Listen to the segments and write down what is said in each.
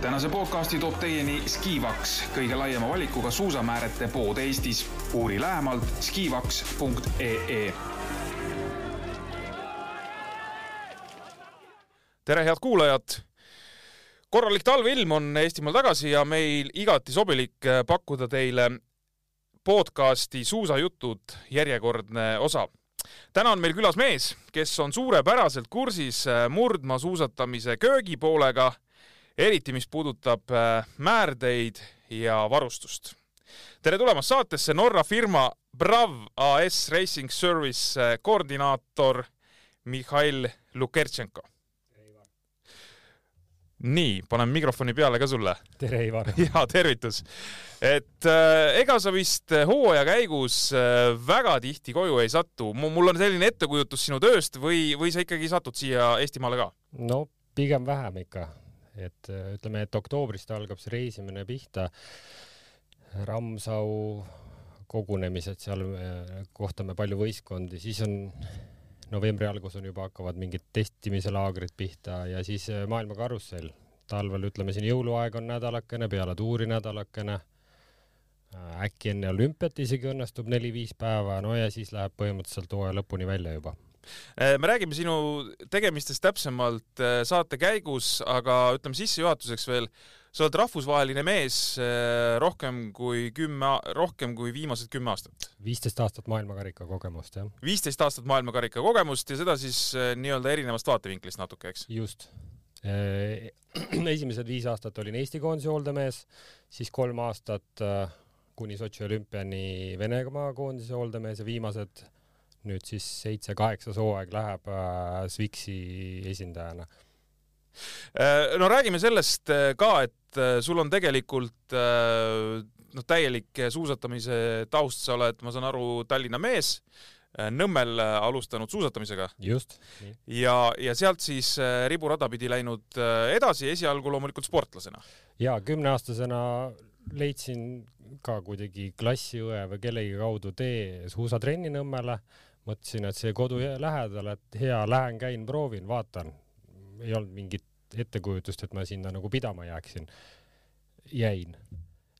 tänase podcasti toob teieni Skivaks, kõige laiema valikuga suusamäärete pood Eestis. uuri lähemalt skivaks.ee. tere, head kuulajad! korralik talveilm on Eestimaal tagasi ja meil igati sobilik pakkuda teile podcasti Suusajutud järjekordne osa täna on meil külas mees, kes on suurepäraselt kursis murdmaasuusatamise köögipoolega eriti mis puudutab äh, määrdeid ja varustust. tere tulemast saatesse Norra firma Brav AS Racing Service äh, koordinaator Mihhail Lukertšenko. nii, panen mikrofoni peale ka sulle. tere, Ivar! ja tervitus! et äh, ega sa vist hooaja käigus äh, väga tihti koju ei satu, mul on selline ettekujutus sinu tööst või, või sa ikkagi satud siia Eestimaale ka? no pigem vähem ikka, et äh, ütleme, et oktoobrist algab see reisimine pihta. Ramsau kogunemised, seal äh, kohtame palju võistkondi, siis on novembri algus on juba hakkavad mingid testimise laagrid pihta ja siis äh, maailma karussell. talvel ütleme siin jõuluaeg on nädalakene, peale tuuri nädalakene. äkki enne olümpiat isegi õnnestub neli-viis päeva, no ja siis läheb põhimõtteliselt hooaja lõpuni välja juba Äh, me räägime sinu tegemistest täpsemalt äh, saate käigus, aga ütleme sissejuhatuseks veel, sa oled rahvusvaheline mees äh, rohkem kui kümme, rohkem kui viimased kümme aastat. viisteist aastat maailmakarika kogemust, jah. viisteist aastat maailmakarika kogemust ja seda siis nii-öelda erinevast vaatevinklist natuke, eks? just. esimesed viis aastat olin Eesti koondise hooldemees, siis kolm aastat kuni Sotši olümpiani Venemaa koondise hooldemees ja viimased nüüd siis seitse-kaheksas hooaeg läheb äh, Swixi esindajana. Äh, no räägime sellest äh, ka, et sul on tegelikult noh, täielik suusatamise taust, sa oled, ma saan aru, Tallinna mees, Nõmmel alustanud suusatamisega. just. ja, ja sealt siis riburada pidi läinud edasi, esialgu loomulikult sportlasena. ja kümneaastasena leidsin ka kuidagi klassiõe või kellegi kaudu tee suusatrenni Nõmmele mõtlesin, et see kodu lähedal, et hea, lähen, käin, proovin, vaatan. ei olnud mingit ettekujutust, et ma sinna nagu pidama jääksin. jäin.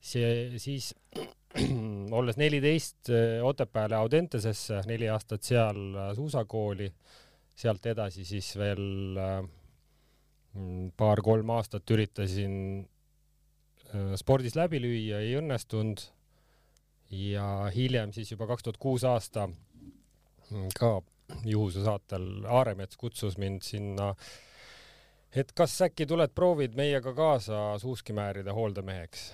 see siis olles neliteist Otepääle Audentesesse, neli aastat seal äh, suusakooli, sealt edasi siis veel äh, paar-kolm aastat üritasin spordis läbi lüüa, ei õnnestunud. ja hiljem siis juba kaks tuhat kuus aasta ka juhuse saatel Aaremets kutsus mind sinna, et kas äkki tuled proovid meiega kaasa suuskimääride hooldameheks.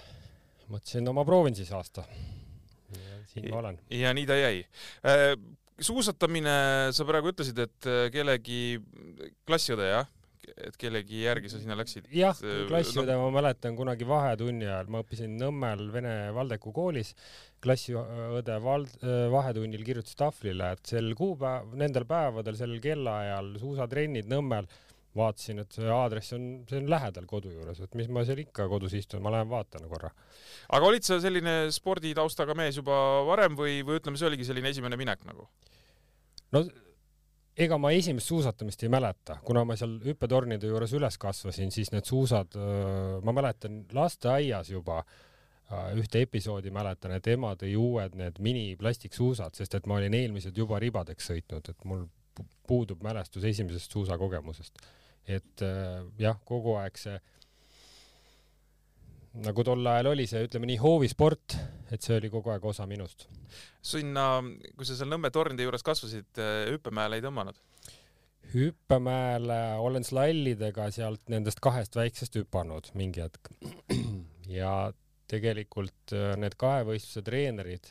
mõtlesin, no ma proovin siis aasta. siin ma olen. ja nii ta jäi äh, suusatamine, sa praegu ütlesid, et äh, kellegi klassiõde, jah? Et kellegi järgi sa sinna läksid? jah, klassiõde no. ma mäletan kunagi vahetunni ajal, ma õppisin Nõmmel Vene Valdeku koolis, klassiõde vald-, vahetunnil kirjutas tahvlile, et sel kuupäev, nendel päevadel, sellel kellaajal suusatrennid Nõmmel, vaatasin, et see aadress on, see on lähedal kodu juures, et mis ma seal ikka kodus istun, ma lähen vaatan korra. aga olid sa selline sporditaustaga mees juba varem või, või ütleme, see oligi selline esimene minek nagu? no ega ma esimest suusatamist ei mäleta, kuna ma seal hüppetornide juures üles kasvasin, siis need suusad, ma mäletan lasteaias juba ühte episoodi mäletan, et ema tõi uued need miniplastiksuusad, sest et ma olin eelmised juba ribadeks sõitnud, et mul puudub mälestus esimesest suusakogemusest. et jah, kogu aeg see nagu tol ajal oli see, ütleme nii, hoovisport, et see oli kogu aeg osa minust. sinna, kui sa seal Nõmme tornide juures kasvasid, eh, hüppemäele ei tõmmanud? hüppemäele olen slallidega sealt nendest kahest väiksest hüpanud mingi hetk. ja tegelikult eh, need kahevõistluse treenerid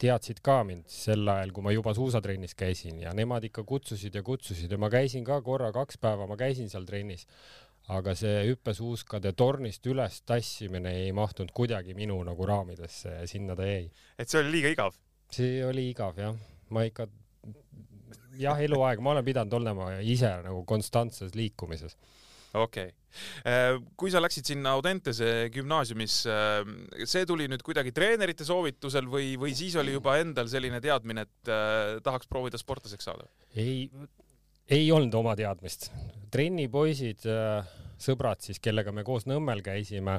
teadsid ka mind sel ajal, kui ma juba suusatrennis käisin ja nemad ikka kutsusid ja kutsusid ja ma käisin ka korra kaks päeva, ma käisin seal trennis aga see hüppesuuskade tornist üles tassimine ei mahtunud kuidagi minu nagu raamidesse ja sinna ta jäi. et see oli liiga igav? see oli igav jah, ma ikka jah, eluaeg ma olen pidanud olema ise nagu konstantses liikumises. okei okay., äh, kui sa läksid sinna Audentese gümnaasiumisse, äh, see tuli nüüd kuidagi treenerite soovitusel või, või siis oli juba endal selline teadmine, et äh, tahaks proovida sportlaseks saada? ei, ei olnud oma teadmist. trennipoisid äh, sõbrad siis, kellega me koos Nõmmel käisime,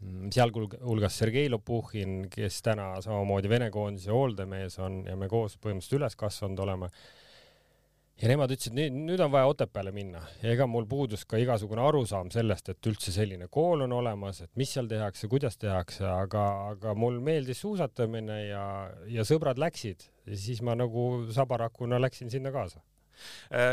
mm, sealhulgas Sergei Lopuhhin, kes täna samamoodi Vene koondise hooldemees on ja me koos põhimõtteliselt üles kasvanud oleme. Ja nemad ütlesid, nüüd, nüüd on vaja Otepääle minna. Ja ega mul puudus ka igasugune arusaam sellest, et üldse selline kool on olemas, et mis seal tehakse, kuidas tehakse, aga, aga mul meeldis suusatamine ja, ja sõbrad läksid. Ja siis ma nagu sabarakuna läksin sinna kaasa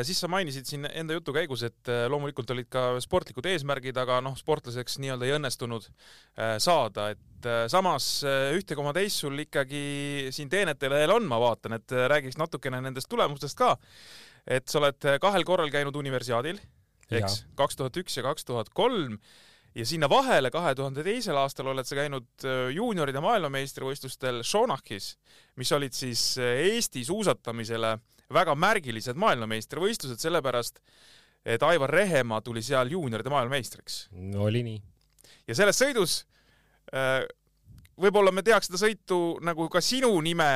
siis sa mainisid siin enda jutu käigus, et äh, loomulikult olid ka sportlikud eesmärgid, aga noh, sportlaseks nii-öelda ei õnnestunud äh, saada, et samas ühte koma teist sul ikkagi siin teenetelehel on, ma vaatan, et räägiks natukene nendest tulemustest ka. Et sa oled äh, kahel korral käinud universiaadil, eks, kaks tuhat üks ja kaks tuhat kolm ja sinna vahele kahe tuhande teisel aastal oled sa käinud äh, juunioride maailmameistrivõistlustel Schonachis, mis olid siis äh, Eesti suusatamisele väga märgilised maailmameistrivõistlused, sellepärast et Aivar Rehemaa tuli seal juunioride maailmameistriks no,. oli nii. ja selles sõidus võib-olla me teaks seda sõitu nagu ka sinu nime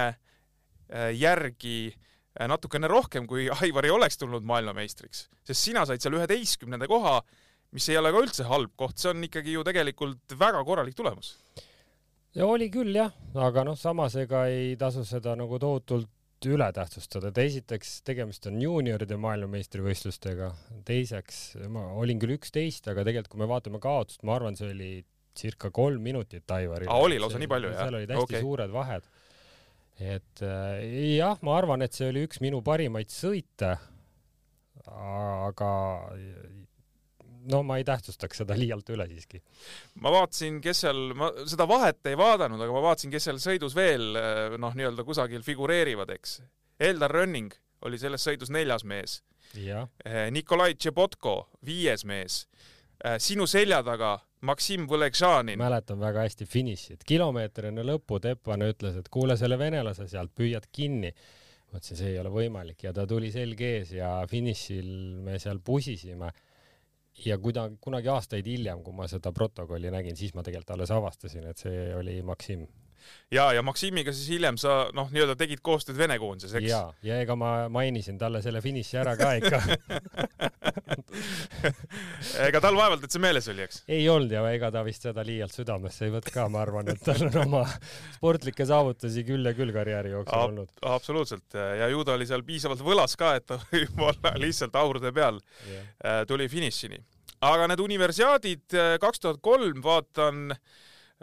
järgi Äh, natukene rohkem, kui Aivar ei oleks tulnud maailmameistriks, sest sina said seal üheteistkümnenda koha, mis ei ole ka üldse halb koht, see on ikkagi ju tegelikult väga korralik tulemus. ja oli küll jah, aga noh, samas ega ei tasu seda nagu tohutult üle tähtsustada, et esiteks tegemist on juunioride maailmameistrivõistlustega, teiseks ma olin küll üksteist, aga tegelikult kui me vaatame kaotust, ma arvan, see oli circa kolm minutit Aivaril. oli lausa nii palju, jah? seal olid hästi okay. suured vahed et äh, jah, ma arvan, et see oli üks minu parimaid sõite. aga no ma ei tähtsustaks seda liialt üle siiski. ma vaatasin, kes seal, ma seda vahet ei vaadanud, aga ma vaatasin, kes seal sõidus veel äh, noh, nii-öelda kusagil figureerivad, eks. Eldar Rönning oli selles sõidus neljas mees. Äh, Nikolai Tšepotko, viies mees. sinu selja taga Maksim Võlekšanin. mäletan väga hästi finišit, kilomeeter enne lõppu Tepane ütles, et kuule selle venelase sealt püüad kinni. ma ütlesin, see ei ole võimalik ja ta tuli selg ees ja finišil me seal pusisime. Ja kuidagi kunagi aastaid hiljem, kui ma seda protokolli nägin, siis ma tegelikult alles avastasin, et see oli Maksim ja, ja Maksimiga siis hiljem sa noh, nii-öelda tegid koostööd Vene koondises, eks? ja, ja ega ma mainisin talle selle finiši ära ka ikka ega tal vaevalt, et see meeles oli, eks? ei olnud ja ega ta vist seda liialt südamesse ei võta ka, ma arvan, et tal on oma sportlikke saavutusi küll ja küll karjääri jooksul Ab olnud. absoluutselt ja ju ta oli seal piisavalt võlas ka, et ta võib-olla lihtsalt aurde peal yeah. tuli finišini. aga need universiaadid kaks tuhat kolm, vaatan äh,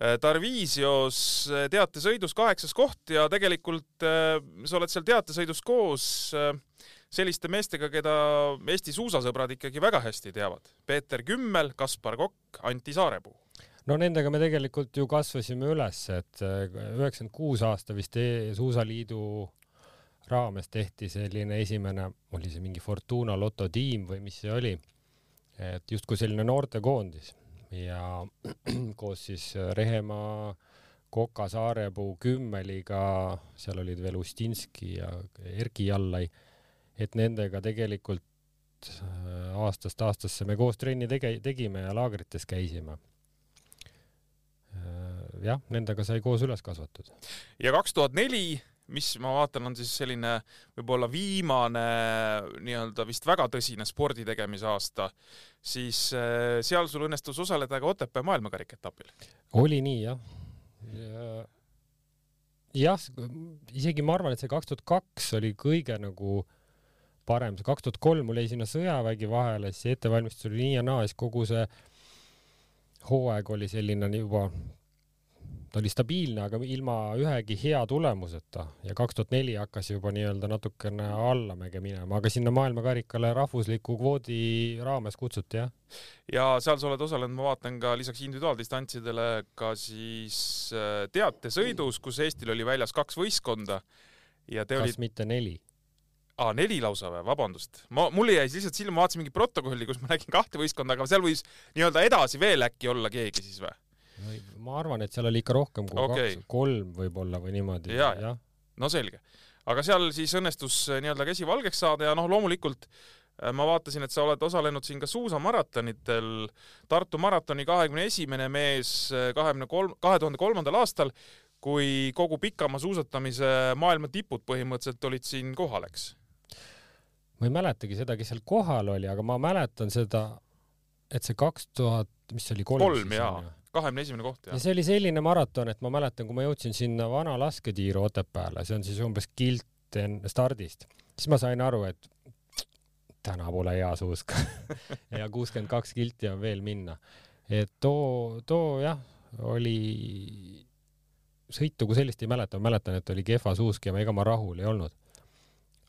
Äh, Tarviisios äh, teatesõidus kaheksas koht ja tegelikult äh, sa oled seal teatesõidus koos selliste meestega, keda Eesti suusasõbrad ikkagi väga hästi teavad. Peeter Kümmel, Kaspar Kokk, Anti Saarepuu. no nendega me tegelikult ju kasvasime üles, et üheksakümmend kuus aasta vist e Suusaliidu raames tehti selline esimene, oli see mingi Fortuna lototiim või mis see oli, et justkui selline noortekoondis ja koos siis äh, Rehemaa, Koka, Saarepuu, Kümmeliga, seal olid veel Ustinski ja Erki Jallai, et nendega tegelikult äh, aastast aastasse me koos trenni tege-, tegime ja laagrites käisime. Äh, jah, nendega sai koos üles kasvatud. ja kaks tuhat neli mis ma vaatan, on siis selline võib-olla viimane nii-öelda vist väga tõsine spordi tegemise aasta, siis äh, seal sul õnnestus osaleda ka Otepää maailmakarikaetapil. oli nii jah ja,. jah, isegi ma arvan, et see kaks tuhat kaks oli kõige nagu parem, see kaks tuhat kolm mul jäi sinna sõjavägi vahele, siis ettevalmistus oli nii ja naa, siis kogu see hooaeg oli selline juba ta oli stabiilne, aga ilma ühegi hea tulemuseta ja kaks tuhat neli hakkas juba nii-öelda natukene allamäge minema, aga sinna maailmakarikale rahvusliku kvoodi raames kutsuti jah. ja seal sa oled osalenud, ma vaatan ka lisaks individuaaldistantsidele ka siis äh, teatesõidus, kus Eestil oli väljas kaks võistkonda ja te kas olid. mitte neli? aa, neli lausa või, vabandust. ma, mulle jäi lihtsalt silma, vaatasin mingit protokolli, kus ma nägin kahte võistkonda, aga seal võis nii-öelda edasi veel äkki olla keegi siis või? Ma arvan, et seal oli ikka rohkem kui okay. kaks, kolm võib-olla või niimoodi. ja, ja., no selge. aga seal siis õnnestus äh, nii-öelda käsi valgeks saada ja noh, loomulikult äh, ma vaatasin, et sa oled osalenud siin ka suusamaratonitel. Tartu maratoni kahekümne esimene mees äh, kahekümne kolm, kahe tuhande kolmandal aastal, kui kogu pikamaa suusatamise maailma tipud põhimõtteliselt olid siin kohal, eks? ma ei mäletagi seda, kes seal kohal oli, aga ma mäletan seda et see kaks tuhat, mis see oli, kolm, kolm jaa, kahekümne esimene koht ja see oli selline maraton, et ma mäletan, kui ma jõudsin sinna vana lasketiiru Otepääle, see on siis umbes kilt stardist, siis ma sain aru, et täna pole hea suusk ja kuuskümmend kaks kilti on veel minna. et too, too jah, oli, sõitu kui sellist ei mäleta, ma mäletan, et oli kehva suusk ja ega ma rahul ei olnud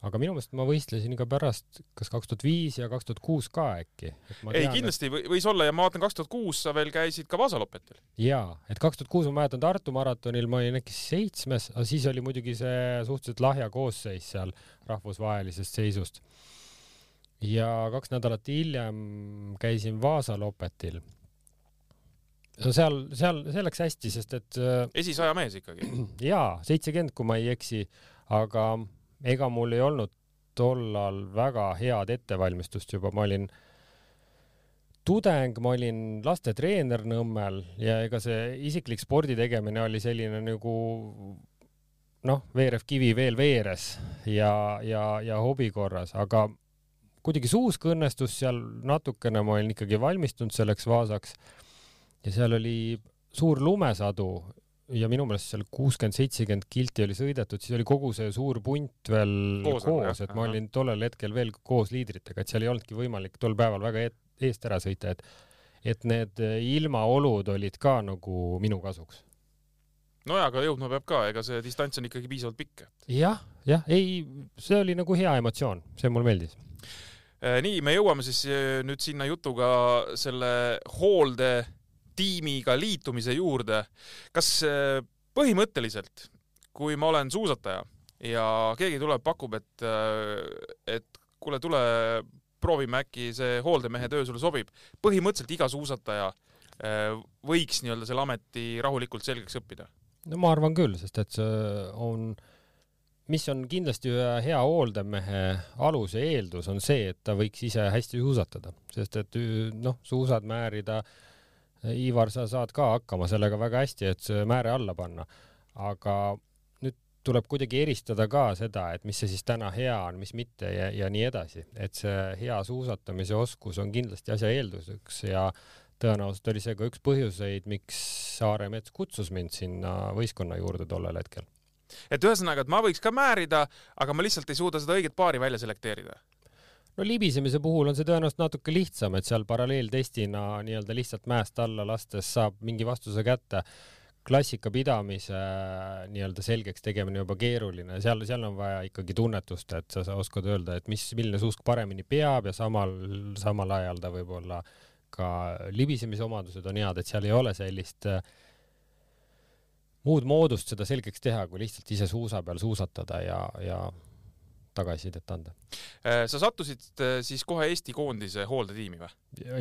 aga minu meelest ma võistlesin ka pärast, kas kaks tuhat viis ja kaks tuhat kuus ka äkki. ei, kindlasti et... võis olla ja ma vaatan, kaks tuhat kuus sa veel käisid ka Vaasalopetil. jaa, et kaks tuhat kuus ma mäletan Tartu maratonil ma olin äkki seitsmes, aga siis oli muidugi see suhteliselt lahja koosseis seal rahvusvahelisest seisust. ja kaks nädalat hiljem käisin Vaasalopetil no seal, seal, see läks hästi, sest et äh, esisaja mees ikkagi? jaa, seitsekümmend, kui ma ei eksi, aga ega mul ei olnud tollal väga head ettevalmistust juba, ma olin tudeng, ma olin lastetreener Nõmmel ja ega see isiklik spordi tegemine oli selline nagu noh, veerev kivi veel veeres ja, ja, ja hobi korras, aga kuidagi suusk õnnestus seal natukene, ma olin ikkagi valmistunud selleks Vaasaks. Ja seal oli suur lumesadu ja minu meelest seal kuuskümmend, seitsekümmend kilti oli sõidetud, siis oli kogu see suur punt veel koos, koos, et ma olin tollel hetkel veel koos liidritega, et seal ei olnudki võimalik tol päeval väga eest ära sõita, et et need ilmaolud olid ka nagu minu kasuks. nojah, aga jõudma peab ka, ega see distants on ikkagi piisavalt pikk. jah, jah, ei, see oli nagu hea emotsioon, see mulle meeldis äh, nii, me jõuame siis äh, nüüd sinna jutuga selle hoolde tiimiga liitumise juurde. kas äh, põhimõtteliselt, kui ma olen suusataja ja keegi tuleb, pakub, et, äh, et kuule, tule proovime, äkki see hooldemehe töö sulle sobib. põhimõtteliselt iga suusataja äh, võiks nii-öelda selle ameti rahulikult selgeks õppida? no ma arvan küll, sest et see on, mis on kindlasti ühe hea hooldemehe alus ja eeldus, on see, et ta võiks ise hästi suusatada, sest et noh, suusad määrida äh, Ivar, sa saad ka hakkama sellega väga hästi, et see määre alla panna, aga nüüd tuleb kuidagi eristada ka seda, et mis see siis täna hea on, mis mitte ja, ja nii edasi, et see hea suusatamise oskus on kindlasti asja eelduseks ja tõenäoliselt oli see ka üks põhjuseid, miks Saaremets kutsus mind sinna võistkonna juurde tollel hetkel. et ühesõnaga, et ma võiks ka määrida, aga ma lihtsalt ei suuda seda õiget paari välja selekteerida no libisemise puhul on see tõenäoliselt natuke lihtsam, et seal paralleeltestina nii-öelda lihtsalt mäest alla lastes saab mingi vastuse kätte. klassika pidamise nii-öelda selgeks tegemine juba keeruline, seal, seal on vaja ikkagi tunnetust, et sa, sa oskad öelda, et mis, milline suusk paremini peab ja samal, samal ajal ta võib-olla ka libisemise omadused on head, et seal ei ole sellist äh, muud moodust seda selgeks teha, kui lihtsalt ise suusa peal suusatada ja, ja tagasisidet anda. Äh, sa sattusid äh, siis kohe Eesti koondise hooldetiimi või?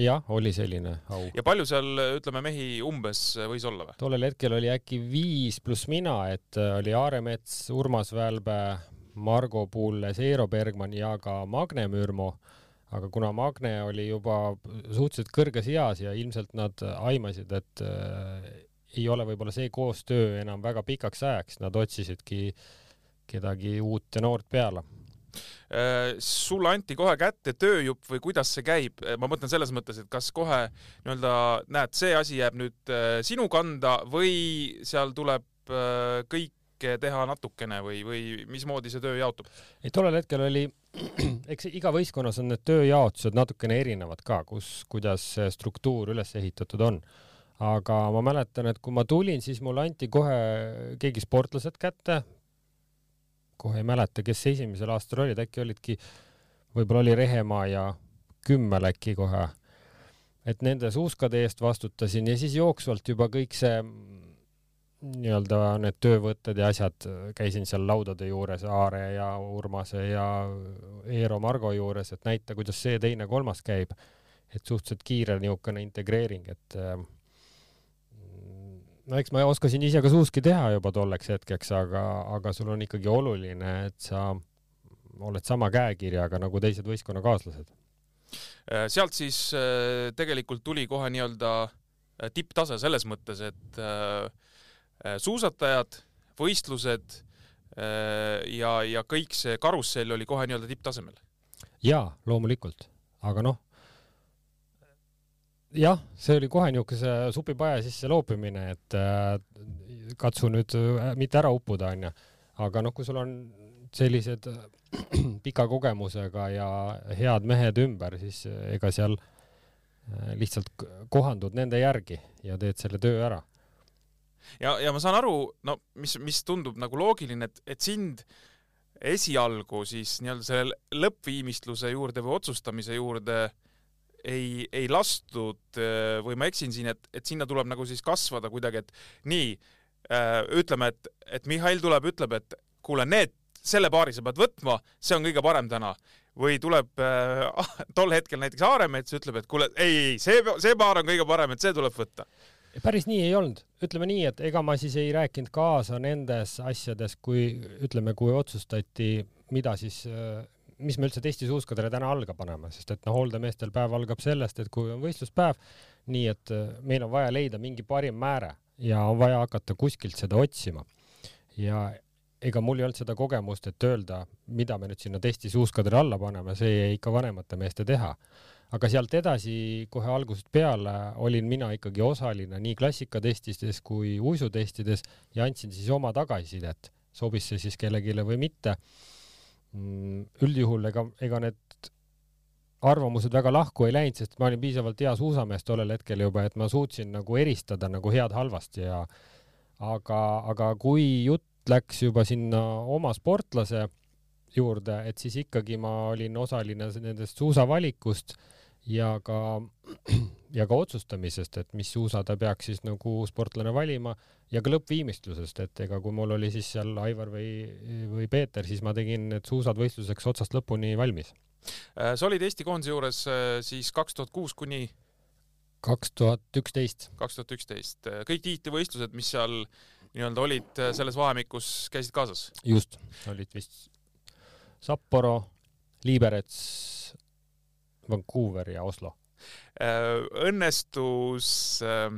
jah, oli selline au. ja palju seal, ütleme, mehi umbes võis olla või? tollel hetkel oli äkki viis pluss mina, et äh, oli Aaremets, Urmas Välbe, Margo Pulles, Eero Bergmann ja ka Magne Mürmo aga kuna Magne oli juba suhteliselt kõrges eas ja ilmselt nad aimasid, et äh, ei ole võib-olla see koostöö enam väga pikaks ajaks, nad otsisidki kedagi uut ja noort peale Äh, sulle anti kohe kätte tööjupp või kuidas see käib? Äh, ma mõtlen selles mõttes, et kas kohe nii-öelda näed, see asi jääb nüüd äh, sinu kanda või seal tuleb kõike teha natukene või, või mismoodi see töö jaotub? ei, tollel hetkel oli, eks iga võistkonnas on need tööjaotused natukene erinevad ka, kus, kuidas struktuur üles ehitatud on aga ma mäletan, et kui ma tulin, siis mulle anti kohe keegi sportlased kätte, kohe ei mäleta, kes esimesel aastal olid, äkki olidki, võib-olla oli Rehemaa ja Kümmel äkki kohe. et nende suuskade eest vastutasin ja siis jooksvalt juba kõik see nii-öelda need töövõtted ja asjad, käisin seal laudade juures Aare ja Urmase ja Eero Margo juures, et näita, kuidas see teine, kolmas käib. et suhteliselt kiire niisugune integreering, et äh, no eks ma oskasin ise ka suuski teha juba tolleks hetkeks, aga, aga sul on ikkagi oluline, et sa oled sama käekirjaga nagu teised võistkonnakaaslased. Äh, sealt siis äh, tegelikult tuli kohe nii-öelda äh, tipptase selles mõttes, et suusatajad, võistlused ja, ja kõik see karussell oli kohe nii-öelda tipptasemel. jaa, loomulikult, aga noh jah, see oli kohe niisuguse supipaja sisse loopimine, et äh, katsu nüüd äh, mitte ära uppuda, onju. aga noh, kui sul on sellised äh, pika kogemusega ja head mehed ümber, siis äh, ega seal äh, lihtsalt kohandud nende järgi ja teed selle töö ära. ja, ja ma saan aru, no mis, mis tundub nagu loogiline, et, et sind esialgu siis nii-öelda selle lõppviimistluse juurde või otsustamise juurde ei, ei lastud äh, või ma eksin siin, et, et sinna tuleb nagu siis kasvada kuidagi, et nii äh,, ütleme, et, et Mihhail tuleb, ütleb, et kuule, need, selle paari sa pead võtma, see on kõige parem täna. või tuleb äh, tol hetkel näiteks Aaremets, ütleb, et kuule, ei, ei, see, see paar on kõige parem, et see tuleb võtta. päris nii ei olnud, ütleme nii, et ega ma siis ei rääkinud kaasa nendes asjades, kui ütleme, kui otsustati, mida siis, mis me üldse teiste suuskadele täna alga paneme, sest et noh, hooldemeestel päev algab sellest, et kui on võistluspäev, nii et äh, meil on vaja leida mingi parim määre ja on vaja hakata kuskilt seda otsima. ja ega mul ei olnud seda kogemust, et öelda, mida me nüüd sinna testi suuskadele alla paneme, see jäi ikka vanemate meeste teha aga sealt edasi kohe algusest peale olin mina ikkagi osaline nii klassikatestides kui uisutestides ja andsin siis oma tagasisidet, sobis see siis kellelegi või mitte. Üldjuhul ega, ega need arvamused väga lahku ei läinud, sest ma olin piisavalt hea suusamees tollel hetkel juba, et ma suutsin nagu eristada nagu head halvasti ja aga, aga kui jutt läks juba sinna oma sportlase juurde, et siis ikkagi ma olin osaline nendest suusavalikust ja ka, ja ka otsustamisest, et mis suusa ta peaks siis nagu sportlane valima ja ka lõppviimistlusest, et ega kui mul oli siis seal Aivar või, või Peeter, siis ma tegin need suusad võistluseks otsast lõpuni valmis. Äh, sa olid Eesti koondise juures äh, siis kaks tuhat kuus kuni kaks tuhat üksteist, kaks tuhat üksteist. kõik tiitlivõistlused, mis seal nii-öelda olid äh, selles vahemikus, käisid kaasas? just, olid vist Sapporo, Liberec, Vancouver ja Oslo. Äh, õnnestus äh,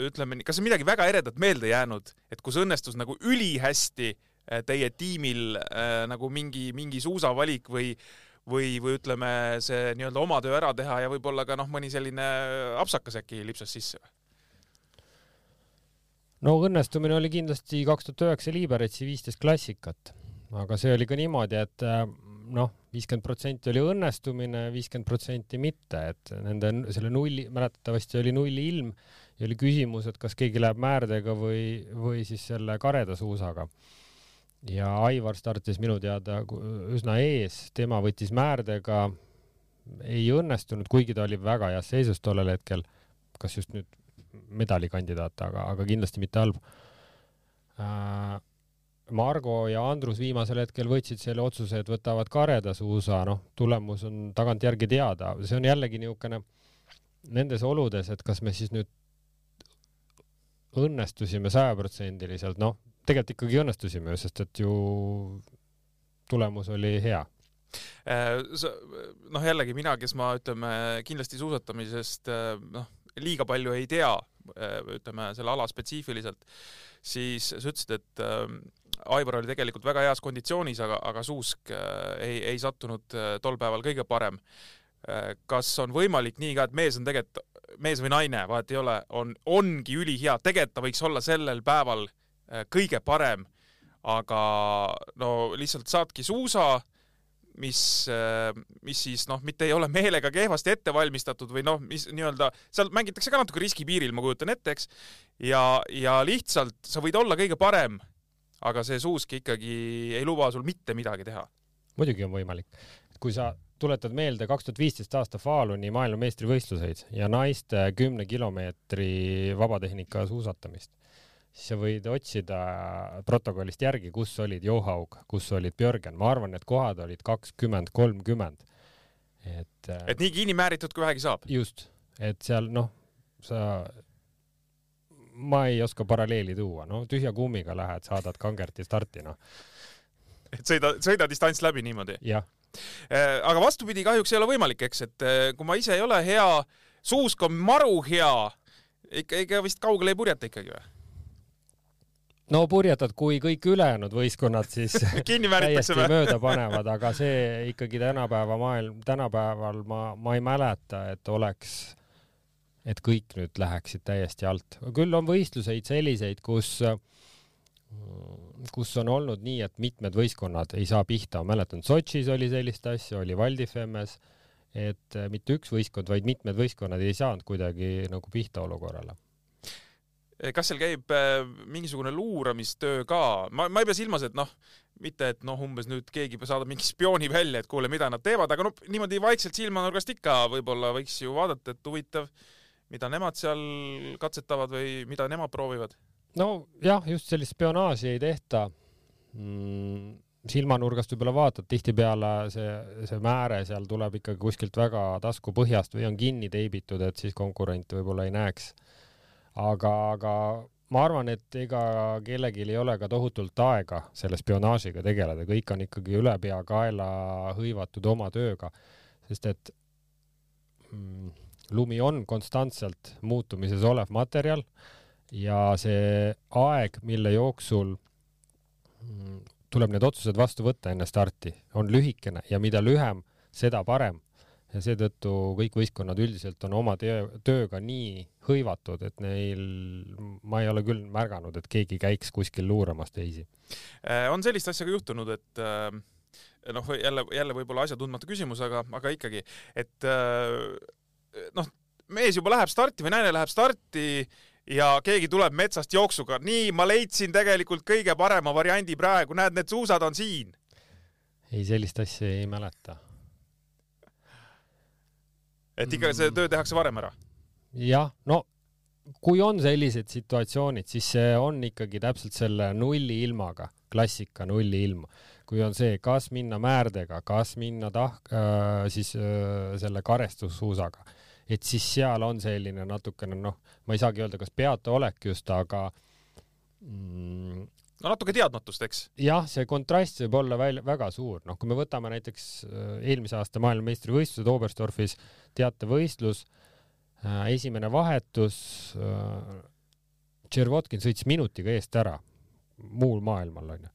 ütleme nii, kas on midagi väga eredat meelde jäänud, et kus õnnestus nagu ülihästi äh, teie tiimil äh, nagu mingi, mingi suusavalik või või, või ütleme, see nii-öelda oma töö ära teha ja võib-olla ka noh, mõni selline apsakas äkki lipsas sisse? no õnnestumine oli kindlasti kaks tuhat üheksa Liberetsi viisteist klassikat, aga see oli ka niimoodi, et äh, noh, viiskümmend protsenti oli õnnestumine, viiskümmend protsenti mitte, et nende selle nulli, mäletatavasti oli nulli ilm ja oli küsimus, et kas keegi läheb määrdega või, või siis selle kareda suusaga. ja Aivar startis minu teada üsna ees, tema võttis määrdega, ei õnnestunud, kuigi ta oli väga heas seisus tollel hetkel, kas just nüüd medalikandidaat, aga, aga kindlasti mitte halb äh,. Margo ja Andrus viimasel hetkel võtsid selle otsuse, et võtavad kareda suusa, noh, tulemus on tagantjärgi teada, see on jällegi niisugune nendes oludes, et kas me siis nüüd õnnestusime sajaprotsendiliselt, noh, tegelikult ikkagi õnnestusime sest et ju tulemus oli hea. Äh, noh, jällegi mina, kes ma ütleme kindlasti suusatamisest äh, noh, liiga palju ei tea, ütleme selle ala spetsiifiliselt, siis sa ütlesid, et äh, Aivar oli tegelikult väga heas konditsioonis, aga, aga suusk äh, ei, ei sattunud äh, tol päeval kõige parem. kas on võimalik nii ka, et mees on tegelikult, mees või naine, vahet ei ole, on, ongi ülihea, tegelikult ta võiks olla sellel päeval äh, kõige parem, aga no lihtsalt saadki suusa mis, mis siis noh, mitte ei ole meelega kehvasti ette valmistatud või noh, mis nii-öelda seal mängitakse ka natuke riskipiiril, ma kujutan ette, eks. ja, ja lihtsalt sa võid olla kõige parem, aga see suusk ikkagi ei luba sul mitte midagi teha. muidugi on võimalik, kui sa tuletad meelde kaks tuhat viisteist aasta Faluni maailmameistrivõistluseid ja naiste kümne kilomeetri vabatehnika suusatamist, siis sa võid otsida protokollist järgi, kus olid Johaug, kus olid Björgen, ma arvan, et kohad olid kakskümmend, kolmkümmend. et, et nii kinni määritud, kui vähegi saab. just, et seal noh, sa, ma ei oska paralleeli tuua, no tühja kummiga lähed, saadad kangerti starti, noh, et sõida, sõida distants läbi niimoodi. jah aga vastupidi kahjuks ei ole võimalik, eks, et eh, kui ma ise ei ole hea, suusk on maru hea, ikka, ikka vist kaugele ei purjeta ikkagi või? no purjetad, kui kõik ülejäänud võistkonnad siis täiesti mööda panevad, aga see ikkagi tänapäeva maailm, tänapäeval ma, ma ei mäleta, et oleks et kõik nüüd läheksid täiesti alt. küll on võistluseid selliseid, kus, kus on olnud nii, et mitmed võistkonnad ei saa pihta, ma mäletan, Sotšis oli sellist asja, oli Valdifemmes, et mitte üks võistkond, vaid mitmed võistkonnad ei saanud kuidagi nagu pihta olukorrale kas seal käib äh, mingisugune luuramistöö ka? ma, ma ei pea silmas, et noh, mitte et noh, umbes nüüd keegi saadab mingi spiooni välja, et kuule, mida nad teevad, aga noh, niimoodi vaikselt silmanurgast ikka võib-olla võiks ju vaadata, et huvitav, mida nemad seal katsetavad või mida nemad proovivad. nojah, just sellist spionaaži ei tehta. Mm silmanurgast võib-olla vaatad, tihtipeale see, see määre seal tuleb ikkagi kuskilt väga taskupõhjast või on kinni teibitud, et siis konkurent võib-olla ei näeks. Aga, aga ma arvan, et ega kellelgi ei ole ka tohutult aega selle spionaažiga tegeleda, kõik on ikkagi ülepeakaela hõivatud oma tööga, sest et mm, lumi on konstantselt muutumises olev materjal ja see aeg, mille jooksul mm, tuleb need otsused vastu võtta enne starti, on lühikene ja mida lühem, seda parem ja seetõttu kõik võistkonnad üldiselt on oma töö, tööga nii hõivatud, et neil, ma ei ole küll märganud, et keegi käiks kuskil luuramas teisi. Äh, on sellist asja ka juhtunud, et äh, noh, jälle, jälle võib-olla asjatundmatu küsimus, aga, aga ikkagi, et äh, noh, mees juba läheb starti või naine läheb starti ja keegi tuleb metsast jooksuga, nii, ma leidsin tegelikult kõige parema variandi praegu, näed, need suusad on siin. ei, sellist asja ei mäleta et ikka see töö tehakse varem ära? jah, no kui on sellised situatsioonid, siis see on ikkagi täpselt selle nulli ilmaga, klassika nulli ilm. kui on see, kas minna määrdega, kas minna tahk äh,, siis äh, selle karestussuusaga, et siis seal on selline natukene noh, ma ei saagi öelda, kas peataolek just, aga mm, no natuke teadmatust, eks? jah, see kontrast võib olla välja, väga suur, noh, kui me võtame näiteks äh, eelmise aasta maailmameistrivõistlused Oberstdorfis, teatevõistlus, äh, esimene vahetus, äh, Tšervotkin sõitis minutiga eest ära muul maailmal, onju.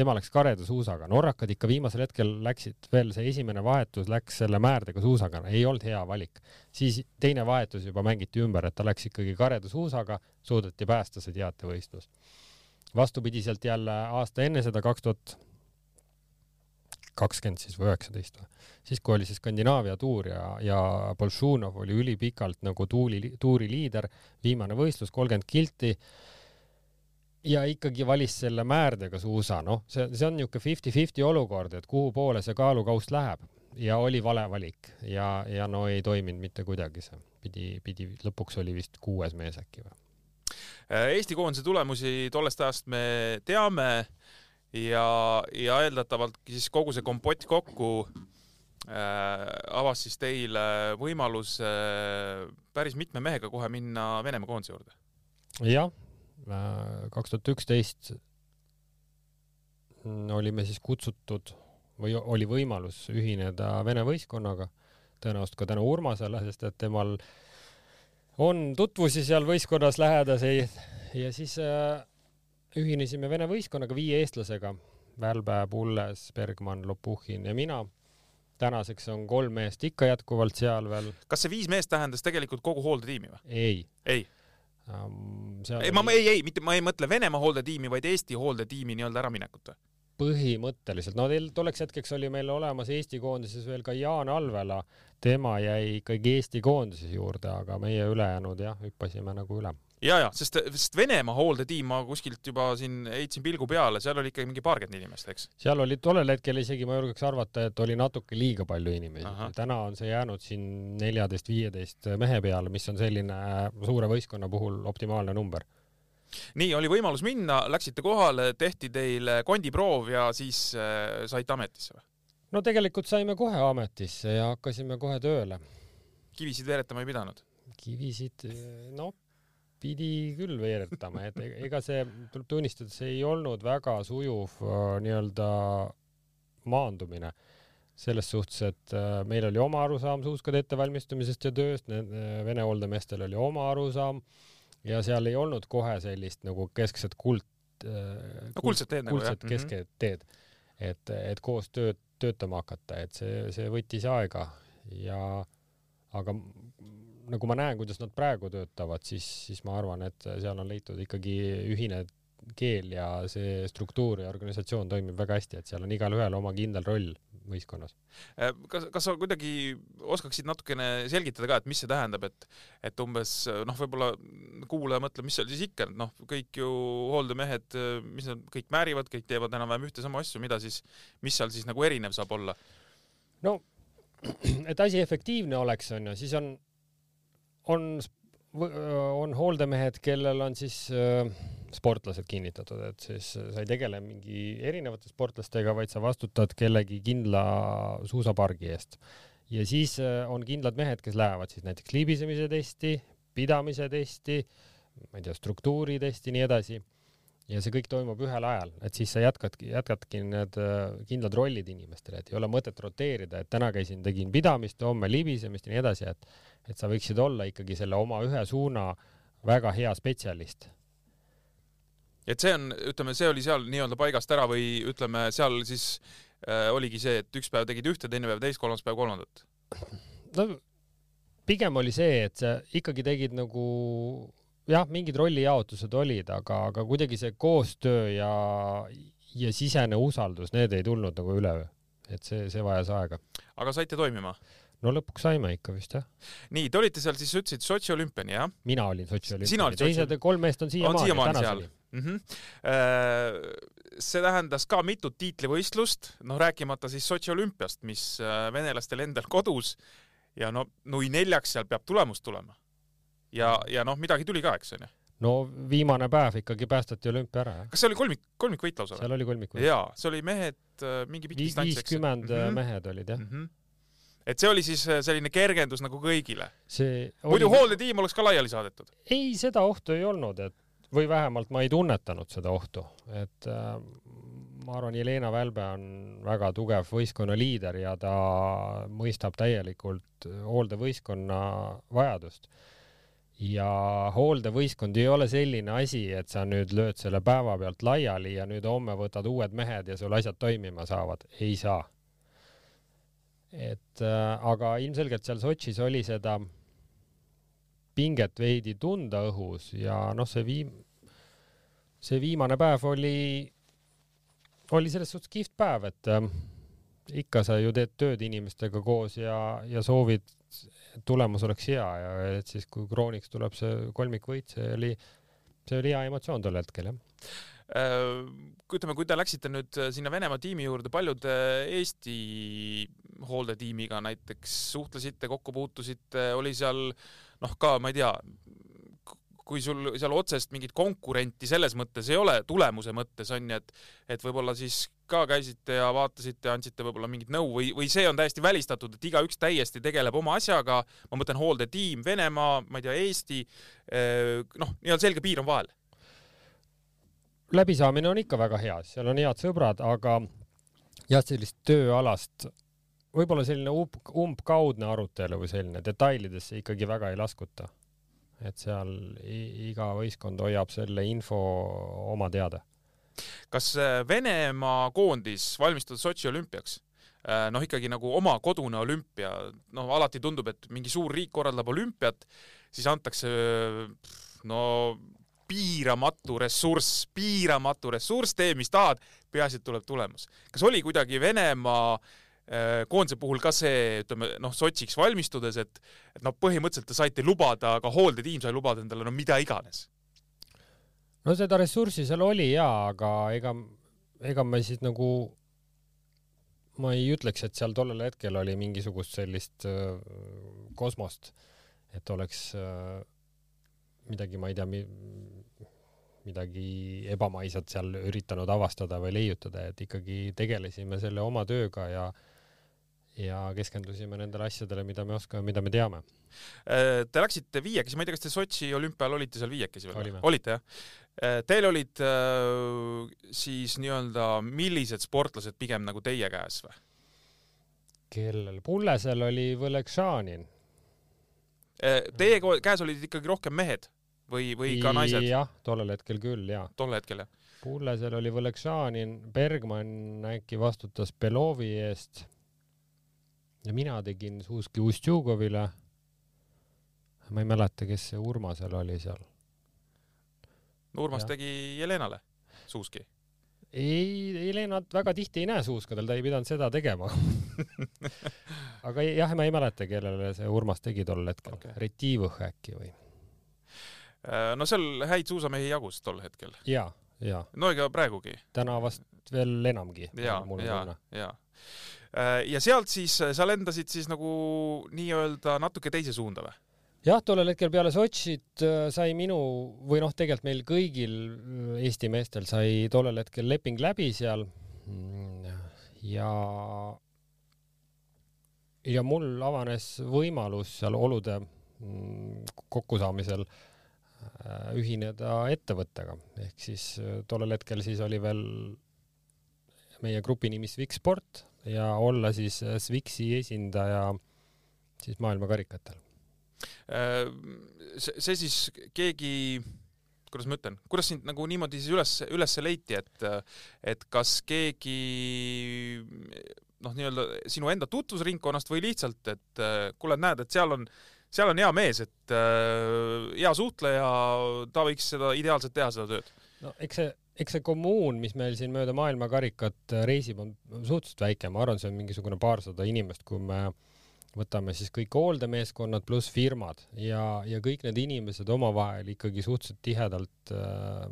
Tema läks kareda suusaga, norrakad ikka viimasel hetkel läksid veel, see esimene vahetus läks selle määrdega suusaga, ei olnud hea valik. siis teine vahetus juba mängiti ümber, et ta läks ikkagi kareda suusaga, suudeti päästa see teatevõistlus vastupidiselt jälle aasta enne seda, kaks tuhat kakskümmend siis või üheksateist või, siis kui oli see Skandinaavia tuur ja, ja Bolšunov oli ülipikalt nagu tuuli, tuuri liider, viimane võistlus, kolmkümmend kilti. Ja ikkagi valis selle määrdega suusa, noh, see, see on niisugune fifty-fifty olukord, et kuhu poole see kaalukauss läheb. Ja oli vale valik. Ja, ja no ei toiminud mitte kuidagi see, pidi, pidi, lõpuks oli vist kuues mees äkki või? Äh, Eesti koondise tulemusi tollest ajast me teame. Ja, ja eeldatavalt siis kogu see kompott kokku äh, avas siis teile võimalus äh, päris mitme mehega kohe minna Venemaa koondise juurde. jah, kaks tuhat üksteist olime siis kutsutud või oli võimalus ühineda Vene võistkonnaga, tõenäoliselt ka tänu Urmasele, sest et temal äh, on tutvusi seal võistkonnas lähedaseid ja siis äh, ühinesime Vene võistkonnaga viie eestlasega, Välbe, Pulles, Bergmann, Lopuhhin ja mina. tänaseks on kolm meest ikka jätkuvalt seal veel. kas see viis meest tähendas tegelikult kogu hooldetiimi või? ei. ei um,? ei oli..., ma, ei, ei, mitte, ma ei mõtle Venemaa hooldetiimi, vaid Eesti hooldetiimi nii-öelda äraminekut või? põhimõtteliselt, no tolleks hetkeks oli meil olemas Eesti koondises veel ka Jaan Alvela, tema jäi ikkagi Eesti koondise juurde, aga meie ülejäänud jah, hüppasime nagu üle. Ja, ja sest, sest Venemaa hooldetiim ma kuskilt juba siin heitsin pilgu peale, seal oli ikkagi mingi paarkümmend inimest, eks? seal oli tollel hetkel isegi ma julgeks arvata, et oli natuke liiga palju inimesi. täna on see jäänud siin neljateist-viieteist mehe peale, mis on selline suure võistkonna puhul optimaalne number nii, oli võimalus minna, läksite kohale, tehti teile kondiproov ja siis äh, saite ametisse või? no tegelikult saime kohe ametisse ja hakkasime kohe tööle. kivisid veeretama ei pidanud? kivisid, no pidi küll veeretama, et e-, ega see, tuleb tunnistada, see ei olnud väga sujuv äh, nii-öelda maandumine selles suhtes, et äh, meil oli oma arusaam suuskade ettevalmistamisest ja tööst, Vene hooldemeestel oli oma arusaam ja seal ei olnud kohe sellist nagu keskset kuld äh,, no, kuldset teed, nagu, kuldset kesket mm -hmm. teed, et, et koos tööd, töötama hakata, et see, see võttis aega ja aga nagu ma näen, kuidas nad praegu töötavad, siis, siis ma arvan, et seal on leitud ikkagi ühine keel ja see struktuur ja organisatsioon toimib väga hästi, et seal on igalühel oma kindel roll võistkonnas. Äh, kas, kas sa kuidagi oskaksid natukene selgitada ka, et mis see tähendab, et, et umbes noh, võib-olla kuulaja mõtleb, mis seal siis ikka, noh, kõik ju hooldemehed, mis nad kõik määrivad, kõik teevad enam-vähem ühte sama asju, mida siis, mis seal siis nagu erinev saab olla? no et asi efektiivne oleks, on ju, siis on, on, on hooldemehed, kellel on siis sportlased kinnitatud, et siis sa ei tegele mingi erinevate sportlastega, vaid sa vastutad kellegi kindla suusapargi eest. ja siis on kindlad mehed, kes lähevad siis näiteks libisemise testi, pidamise testi, ma ei tea, struktuuri testi, nii edasi. Ja see kõik toimub ühel ajal, et siis sa jätkadki, jätkadki need äh, kindlad rollid inimestele, et ei ole mõtet roteerida, et täna käisin, tegin pidamist, homme libisemist ja nii edasi, et, et sa võiksid olla ikkagi selle oma ühe suuna väga hea spetsialist et see on, ütleme, see oli seal nii-öelda paigast ära või ütleme, seal siis äh, oligi see, et üks päev tegid ühte, teine päev teist, kolmas päev kolmandat? no pigem oli see, et sa ikkagi tegid nagu jah, mingid rollijaotused olid, aga, aga kuidagi see koostöö ja, ja sisene usaldus, need ei tulnud nagu üleöö. et see, see vajas aega. aga saite toimima? no lõpuks saime ikka vist jah. nii, te olite seal siis, ütlesid Sotši olümpiani, jah? mina olin Sotši olümpiani, teised kolm meest on siiamaani, tänaseni mm. -hmm. see tähendas ka mitut tiitlivõistlust, noh rääkimata siis Sotši olümpiast, mis äh, venelastel endal kodus ja no nui neljaks seal peab tulemus tulema. Ja, ja noh, midagi tuli ka, eks onju no viimane päev ikkagi päästeti olümpia ära, jah. kas see oli kolmik, kolmikvõit lausa seal oli kolmikvõit. jaa, see oli mehed äh, mingi pikk distants, eks? viiskümmend mm -hmm. mehed olid, jah mm. -hmm. et see oli siis selline kergendus nagu kõigile? see muidu oli... hooldetiim oleks ka laiali saadetud? ei, seda ohtu ei olnud, et või vähemalt ma ei tunnetanud seda ohtu, et äh, ma arvan, Jelena Välbe on väga tugev võistkonna liider ja ta mõistab täielikult hooldevõistkonna vajadust. Ja hooldevõistkond ei ole selline asi, et sa nüüd lööd selle päeva pealt laiali ja nüüd homme võtad uued mehed ja sul asjad toimima saavad, ei saa. et äh, aga ilmselgelt seal Sotšis oli seda pinget veidi tunda õhus ja noh, see viim-, see viimane päev oli, oli selles suhtes kihvt päev, et äh, ikka sa ju teed tööd inimestega koos ja, ja soovid, tulemus oleks hea ja et siis, kui krooniks tuleb see kolmikvõit, see oli, see oli hea emotsioon tol hetkel, jah. Äh, ütleme, kui te läksite nüüd sinna Venemaa tiimi juurde, palju te Eesti hooldetiimiga näiteks suhtlesite, kokku puutusite, oli seal noh, ka ma ei tea, kui sul seal otsest mingit konkurenti selles mõttes ei ole, tulemuse mõttes on ju, et et võib-olla siis ka käisite ja vaatasite, andsite võib-olla mingit nõu või, või see on täiesti välistatud, et igaüks täiesti tegeleb oma asjaga, ma mõtlen hooldetiim, Venemaa, ma ei tea, Eesti, eh, noh, nii-öelda selge piir on vahel. läbisaamine on ikka väga hea, seal on head sõbrad, aga jah, sellist tööalast võib-olla selline umb, umbkaudne arutelu või selline detailidesse ikkagi väga ei laskuta. et seal iga võistkond hoiab selle info oma teada. Kas äh, Venemaa koondis valmistada Sotši olümpiaks? Äh, noh, ikkagi nagu oma kodune olümpia, noh, alati tundub, et mingi suur riik korraldab olümpiat, siis antakse no piiramatu ressurss, piiramatu ressurss, tee mis tahad, peaasi, et tuleb tulemus. kas oli kuidagi Venemaa äh, koondise puhul ka see, ütleme noh, Sotsiks valmistudes, et, et noh, põhimõtteliselt te saite lubada, ka hooldetiim sai lubada endale no mida iganes. No seda ressurssi seal oli jaa, aga ega, ega me siis nagu, ma ei ütleks, et seal tollel hetkel oli mingisugust sellist äh, kosmost, et oleks äh, midagi, ma ei tea mi,, midagi ebamaisat seal üritanud avastada või leiutada, et ikkagi tegelesime selle oma tööga ja äh, ja keskendusime nendele asjadele, mida me oskame, mida me teame. Äh, te läksite viiekesi, ma ei tea, kas te Sotši olümpial olite seal viiekesi veel? olite jah? Äh, teil olid äh, siis nii-öelda, millised sportlased pigem nagu teie käes või? kellel? Pullesel oli Võlekšanin. Teie käes olid ikkagi rohkem mehed või, või ka naised? jah, tollel hetkel küll, jaa. tol hetkel, jah? Pullesel oli Võlekšanin, Bergmann äkki vastutas Belovi eest ja mina tegin Suski Ustjugovile ma ei mäleta, kes see Urmasel oli seal. Urmas Jah. tegi Jelenale suuski. ei, Helenat väga tihti ei näe suuskadel, ta ei pidanud seda tegema. aga jah, ma ei mäleta, kellele see Urmas tegi tol hetkel okay.. Retivõh äkki või? Äh, no seal häid suusamehi jagus tol hetkel. ja, ja no ega praegugi. täna vast veel enamgi. ja, ja, ja. Ja sealt siis sa lendasid siis nagu nii-öelda natuke teise suunda või? jah, tollel hetkel peale Sotšit äh, sai minu või noh, tegelikult meil kõigil äh, Eesti meestel sai tollel hetkel leping läbi seal. ja, ja mul avanes võimalus seal olude mm, kokkusaamisel äh, ühineda ettevõttega ehk siis äh, tollel hetkel siis oli veel meie grupi nimi Swix-Sport ja olla siis äh, Swixi esindaja siis maailmakarikatel Äh, see, see siis keegi, kuidas ma ütlen, kuidas sind nagu niimoodi siis üles, üles leiti, et, et kas keegi noh, nii-öelda sinu enda tutvusringkonnast või lihtsalt, et äh, kuule, näed, et seal on, seal on hea mees, et hea suhtleja, ta võiks seda ideaalselt teha, seda tööd. no eks see, eks see kommuun, mis meil siin mööda maailmakarikat äh, reisib, on suhteliselt väike, ma arvan, see on mingisugune paarsada inimest, kui me võtame siis kõik hooldemeeskonnad pluss firmad ja, ja kõik need inimesed omavahel ikkagi suhteliselt tihedalt äh,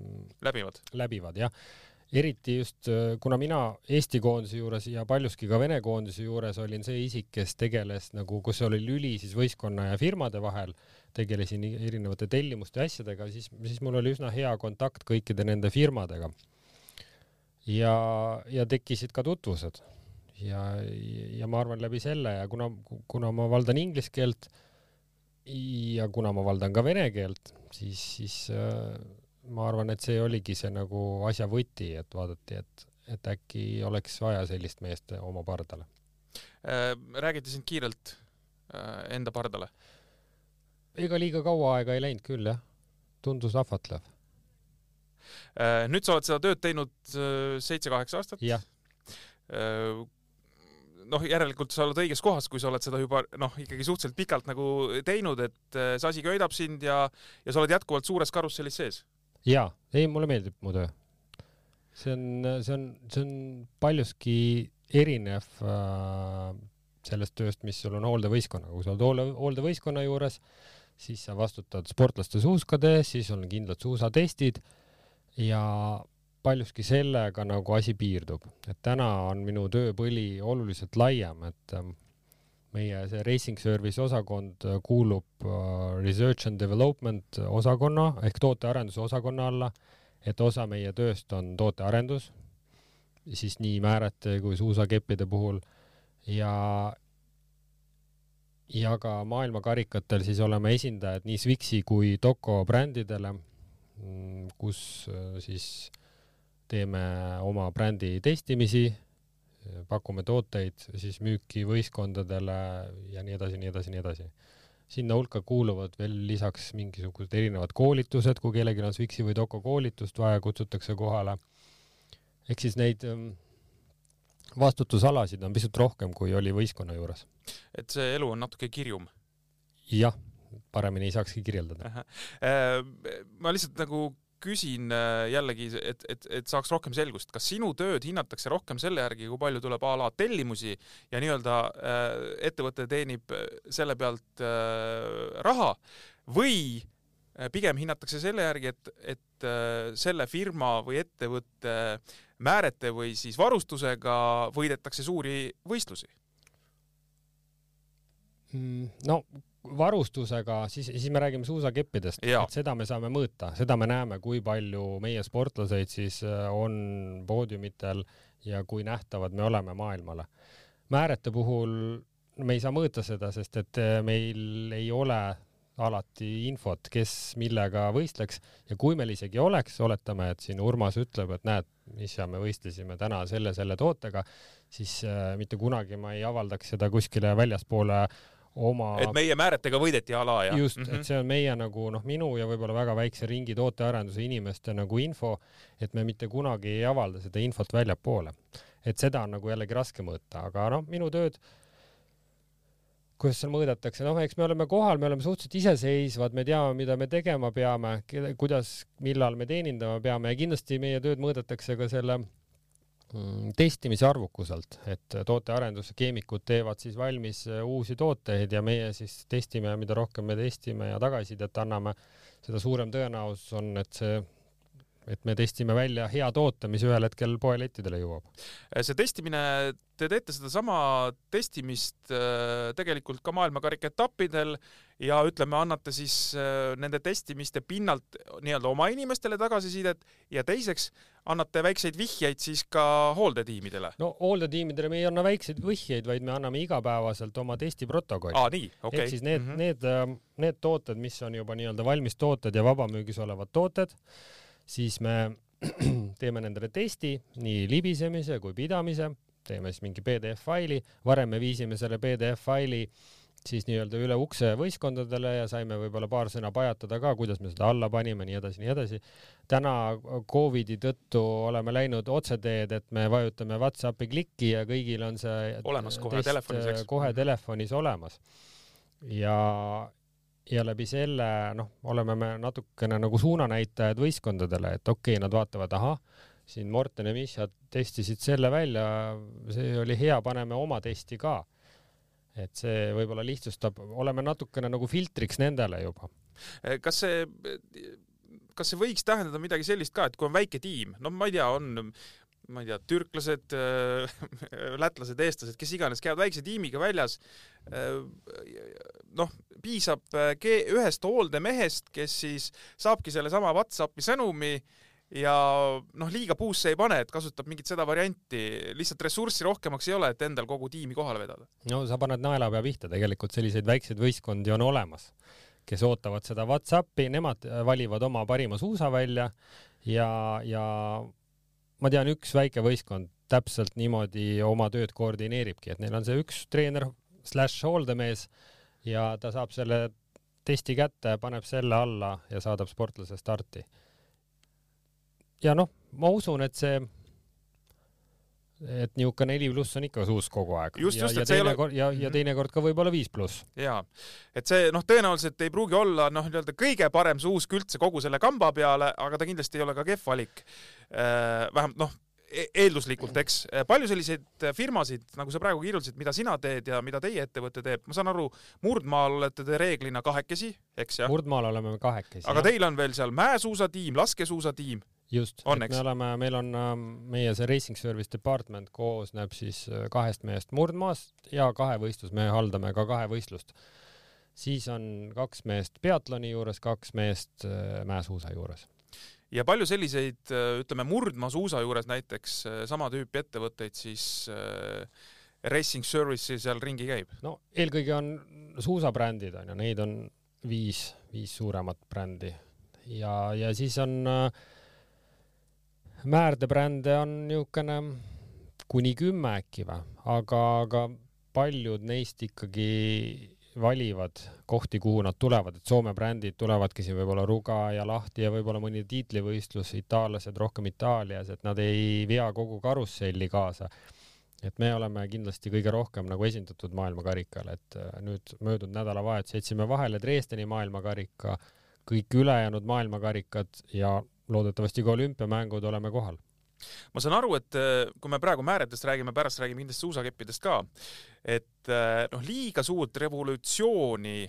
läbivad. läbivad, jah. eriti just, kuna mina Eesti koondise juures ja paljuski ka Vene koondise juures olin see isik, kes tegeles nagu, kus oli lüli siis võistkonna ja firmade vahel, tegelesin erinevate tellimuste ja asjadega, siis, siis mul oli üsna hea kontakt kõikide nende firmadega. ja, ja tekkisid ka tutvused ja, ja ma arvan läbi selle ja kuna, kuna ma valdan inglise keelt ja kuna ma valdan ka vene keelt, siis, siis äh, ma arvan, et see oligi see nagu asja võti, et vaadati, et, et äkki oleks vaja sellist meest oma pardale. Äh, räägiti sind kiirelt äh, enda pardale. Ega liiga kaua aega ei läinud küll jah, tundus ahvatlev. Äh, nüüd sa oled seda tööd teinud seitse-kaheksa aastat. jah, noh, järelikult sa oled õiges kohas, kui sa oled seda juba noh, ikkagi suhteliselt pikalt nagu teinud, et äh, see asi köidab sind ja, ja sa oled jätkuvalt suures karussellis sees. ja ei, mulle meeldib mu töö. see on, see on, see on paljuski erinev äh, sellest tööst, mis sul on hooldevõistkonnaga, kui sa oled hoolde, hooldevõistkonna juures, siis sa vastutad sportlaste suuskade eest, siis on kindlad suusatestid ja paljuski sellega nagu asi piirdub, et täna on minu tööpõli oluliselt laiem, et ähm, meie see racing service osakond äh, kuulub äh, research and development osakonna ehk tootearenduse osakonna alla, et osa meie tööst on tootearendus, siis nii määrete kui suusakeppide puhul. Ja ja ka maailmakarikatel siis oleme esindajad nii Swixi kui Doco brändidele, kus äh, siis teeme oma brändi testimisi, pakume tooteid siis müüki võistkondadele ja nii edasi, nii edasi, nii edasi. sinna hulka kuuluvad veel lisaks mingisugused erinevad koolitused, kui kellelgi on Swixi või Doco koolitust vaja, kutsutakse kohale. ehk siis neid ähm, vastutusalasid on pisut rohkem, kui oli võistkonna juures. Et see elu on natuke kirjum. jah, paremini ei saakski kirjeldada. Äh, ma lihtsalt nagu küsin äh, jällegi, et, et, et saaks rohkem selgust, kas sinu tööd hinnatakse rohkem selle järgi, kui palju tuleb a la tellimusi ja nii-öelda äh, ettevõte teenib selle pealt raha või pigem hinnatakse selle järgi, et, et selle firma või ettevõtte määrete või siis varustusega võidetakse suuri võistlusi. Mm, no varustusega, siis, siis me räägime suusakeppidest, et seda me saame mõõta, seda me näeme, kui palju meie sportlaseid siis äh, on poodiumitel ja kui nähtavad me oleme maailmale. määrete puhul me ei saa mõõta seda, sest et äh, meil ei ole alati infot, kes millega võistleks. Ja kui meil isegi oleks, oletame, et siin Urmas ütleb, et näed, issa, me võistlesime täna selle, selle tootega, siis äh, mitte kunagi ma ei avaldaks seda kuskile väljaspoole oma et meie määretega võideti a la ja. just, et see on meie nagu noh, minu ja võib-olla väga väikse ringi tootearenduse inimeste nagu info, et me mitte kunagi ei avalda seda infot väljapoole. et seda on nagu jällegi raske mõõta, aga noh, minu tööd kuidas seal mõõdetakse, noh, eks me oleme kohal, me oleme suhteliselt iseseisvad, me teame, mida me tegema peame, kuidas, millal me teenindama peame ja kindlasti meie tööd mõõdetakse ka selle mm, testimise arvukuselt, et tootearenduskeemikud teevad siis valmis äh, uusi tooteid ja meie siis testime, mida rohkem me testime ja tagasisidet anname, seda suurem tõenäosus on, et see et me testime välja hea toote, mis ühel hetkel poelettidele jõuab. see testimine, te teete sedasama testimist äh, tegelikult ka maailmakarika etappidel ja ütleme, annate siis äh, nende testimiste pinnalt nii-öelda oma inimestele tagasisidet ja teiseks annate väikseid vihjeid siis ka hooldetiimidele. no hooldetiimidele me ei anna väikseid vihjeid, vaid me anname igapäevaselt oma testiprotokolli. aa, nii, okei okay.. ehk siis need mm, -hmm. need, äh, need tooted, mis on juba nii-öelda valmis tooted ja vabamüügis olevad tooted siis me teeme nendele testi, nii libisemise kui pidamise, teeme siis mingi PDF faili, varem me viisime selle PDF faili siis nii-öelda üle ukse võistkondadele ja saime võib-olla paar sõna pajatada ka, kuidas me seda alla panime, nii edasi, nii edasi. täna Covidi tõttu oleme läinud otseteed, et me vajutame Whatsappi klikki ja kõigil on see olemas kohe telefonis, eks? kohe telefonis olemas. ja, ja läbi selle noh, oleme me natukene nagu suunanäitajad võistkondadele, et okei okay,, nad vaatavad, ahah, siin Morten ja Miša testisid selle välja, see oli hea, paneme oma testi ka. et see võib-olla lihtsustab, oleme natukene nagu filtriks nendele juba. kas see kas see võiks tähendada midagi sellist ka, et kui on väike tiim, no ma ei tea, on ma ei tea, türklased, lätlased, eestlased, kes iganes, käivad väikse tiimiga väljas. noh, piisab äh, ühest hooldemehest, kes siis saabki sellesama Whatsappi sõnumi ja noh, liiga puusse ei pane, et kasutab mingit seda varianti, lihtsalt ressurssi rohkemaks ei ole, et endal kogu tiimi kohale vedada. no sa paned naelapea pihta, tegelikult selliseid väikseid võistkondi on olemas, kes ootavad seda Whatsappi, nemad valivad oma parima suusa välja ja, ja ma tean, üks väike võistkond täpselt niimoodi oma tööd koordineeribki, et neil on see üks treener slaš hooldemees ja ta saab selle testi kätte, paneb selle alla ja saadab sportlase starti. ja noh, ma usun, et see, et niisugune neli pluss on ikka suus kogu aeg. et see ei ole. ja, ja mhm. teinekord ka võib-olla viis pluss. jaa, et see noh, tõenäoliselt ei pruugi olla noh, nii-öelda kõige parem suusk üldse kogu selle kamba peale, aga ta kindlasti ei ole ka kehv valik. Äh, vähemalt noh E-, eelduslikult, eks, palju selliseid firmasid, nagu sa praegu kirjeldasid, mida sina teed ja mida teie ettevõte teeb, ma saan aru, murdmaal olete te reeglina kahekesi, eks jah? murdmaal oleme me kahekesi. aga jah. teil on veel seal mäesuusatiim, laskesuusatiim. Just, et me oleme, meil on ähm, meie see racing service department koosneb siis äh, kahest mehest. Murdmaast ja kahevõistlus, me haldame ka kahevõistlust. siis on kaks meest peatloni juures, kaks meest äh, mäesuusa juures. Ja palju selliseid, äh, ütleme, murdmaasuusa juures näiteks sama tüüpi ettevõtteid siis äh, racing service'i seal ringi käib? no eelkõige on suusabrändid on ju, neid on viis, viis suuremat brändi. Ja, ja siis on äh, määrdebrände on niisugune kuni kümme äkki või, aga, aga paljud neist ikkagi valivad kohti, kuhu nad tulevad, et Soome brändid tulevadki siin võib-olla Ruga ja Lahti ja võib-olla mõni tiitlivõistlus, itaallased rohkem Itaalias, et nad ei vea kogu karusselli kaasa. et me oleme kindlasti kõige rohkem nagu esindatud maailmakarikal, et äh, nüüd möödunud nädalavahetus jätsime vahele Dresdeni maailmakarika, kõik ülejäänud maailmakarikad ja loodetavasti ka olümpiamängud oleme kohal ma saan aru, et äh, kui me praegu määretest räägime, pärast räägime kindlasti suusakeppidest ka, et äh, noh, liiga suurt revolutsiooni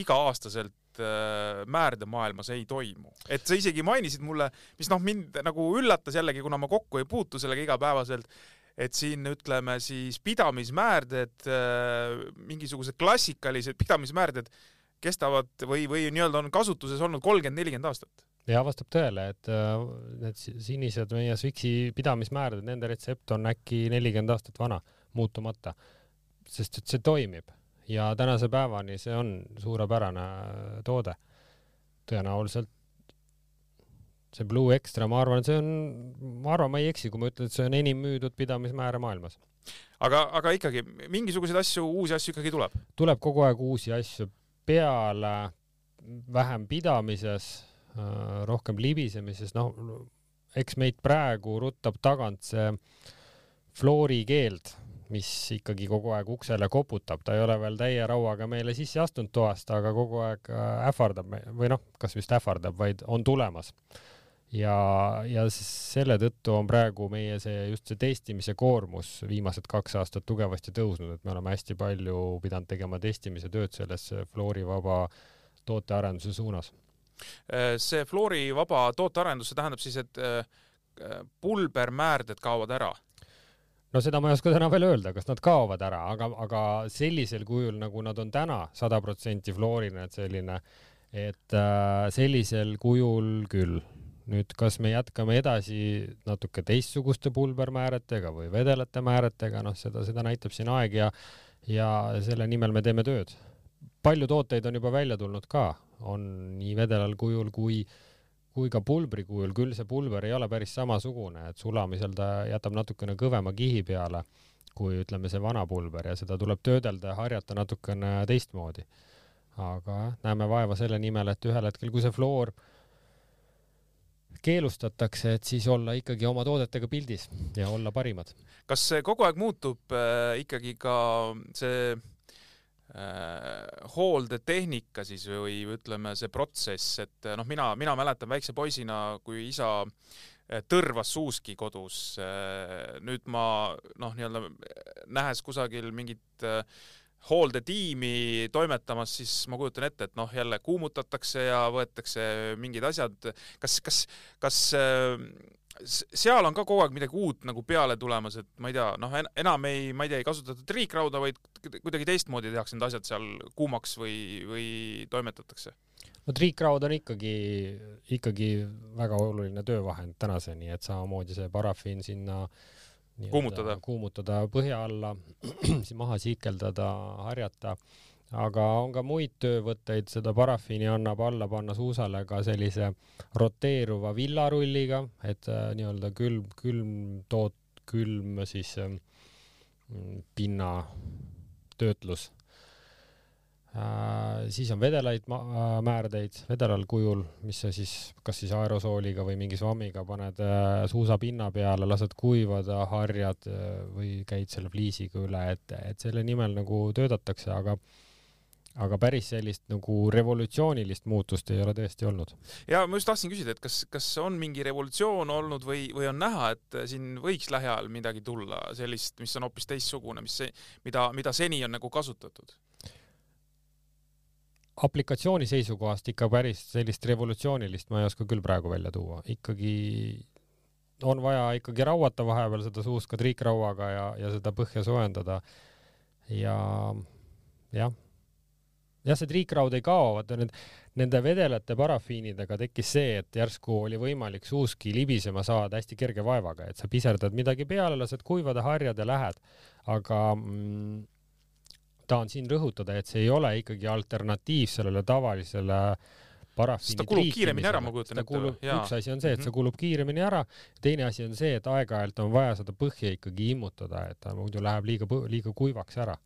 iga-aastaselt äh, määrdemaailmas ei toimu. et sa isegi mainisid mulle, mis noh, mind nagu üllatas jällegi, kuna ma kokku ei puutu sellega igapäevaselt, et siin ütleme siis pidamismäärded, mingisugused klassikalised pidamismäärded kestavad või, või nii-öelda on kasutuses olnud kolmkümmend, nelikümmend aastat ja vastab tõele, et äh, need sinised meie Swixi pidamismäärad, nende retsept on äkki nelikümmend aastat vana, muutumata, sest et see toimib ja tänase päevani see on suurepärane äh, toode. tõenäoliselt see Blue Extra, ma arvan, see on, ma arvan, ma ei eksi, kui ma ütlen, et see on enim müüdud pidamismääre maailmas. aga, aga ikkagi mingisuguseid asju, uusi asju ikkagi tuleb? tuleb kogu aeg uusi asju peale, vähem pidamises rohkem libisemises, noh, eks meid praegu ruttab tagant see floori keeld, mis ikkagi kogu aeg uksele koputab, ta ei ole veel täie rauaga meile sisse astunud toast, aga kogu aeg äh, ähvardab või noh, kas just ähvardab, vaid on tulemas. ja, ja selle tõttu on praegu meie see just see testimise koormus viimased kaks aastat tugevasti tõusnud, et me oleme hästi palju pidanud tegema testimise tööd selles fluorivaba tootearenduse suunas. Äh, see fluorivaba tootearendus, see tähendab siis, et äh, pulbermäärded kaovad ära no seda ma ei oska täna veel öelda, kas nad kaovad ära, aga, aga sellisel kujul, nagu nad on täna, sada protsenti fluoriline, et selline, et äh, sellisel kujul küll. nüüd, kas me jätkame edasi natuke teistsuguste pulbermääretega või vedelate määretega, noh, seda, seda näitab siin aeg ja, ja selle nimel me teeme tööd. Palju tooteid on juba välja tulnud ka, on nii vedelal kujul kui kui ka pulbri kujul, küll see pulber ei ole päris samasugune, et sulamisel ta jätab natukene kõvema kihi peale kui ütleme, see vana pulber ja seda tuleb töödelda ja harjata natukene teistmoodi. aga näeme vaeva selle nimel, et ühel hetkel, kui see fluoor keelustatakse, et siis olla ikkagi oma toodetega pildis ja olla parimad. kas kogu aeg muutub äh, ikkagi ka see hooldetehnika siis või ütleme, see protsess, et noh, mina, mina mäletan väikse poisina, kui isa äh, tõrvas suuski kodus. Äh, nüüd ma noh, nii-öelda nähes kusagil mingit hooldetiimi toimetamas, siis ma kujutan ette, et noh, jälle kuumutatakse ja võetakse mingid asjad. kas, kas, kas seal on ka kogu aeg midagi uut nagu peale tulemas, et ma ei tea, noh, enam ei, ma ei tea, ei kasutata triikrauda, vaid kuidagi teistmoodi tehakse need asjad seal kuumaks või, või toimetatakse? no triikraud on ikkagi, ikkagi väga oluline töövahend tänaseni, et samamoodi see parafiin sinna kuumutada, kuumutada põhja alla, maha siikeldada, harjata aga on ka muid töövõtteid, seda parafiini annab alla panna suusale ka sellise roteeruva villarulliga, et äh, nii-öelda külm, külm toot-, külm siis äh, pinna töötlus äh,. siis on vedelaid äh, määrdeid vedelal kujul, mis sa siis, kas siis aerosooliga või mingi svammiga paned äh, suusapinna peale, lased kuivada, harjad äh, või käid selle fliisiga üle, et, et selle nimel nagu töötatakse, aga aga päris sellist nagu revolutsioonilist muutust ei ole tõesti olnud. ja ma just tahtsin küsida, et kas, kas on mingi revolutsioon olnud või, või on näha, et siin võiks lähiajal midagi tulla sellist, mis on hoopis teistsugune, mis, mida, mida seni on nagu kasutatud? aplikatsiooni seisukohast ikka päris sellist revolutsioonilist ma ei oska küll praegu välja tuua, ikkagi on vaja ikkagi rauata vahepeal seda suuska triikrauaga ja, ja seda põhja soojendada. ja jah jah, see triikraud ei kao, vaata need, nende vedelate parafiinidega tekkis see, et järsku oli võimalik suuski libisema saada hästi kerge vaevaga, et sa piserdad midagi peale, lased kuivada, harjad ja lähed. aga mm, tahan siin rõhutada, et see ei ole ikkagi alternatiiv sellele tavalisele parafiini ta kulub kiiremini ära, ma kujutan ette. üks asi on see, et see mhm. kulub kiiremini ära, teine asi on see, et aeg-ajalt on vaja seda põhja ikkagi immutada, et ta muidu läheb liiga, liiga kuivaks ära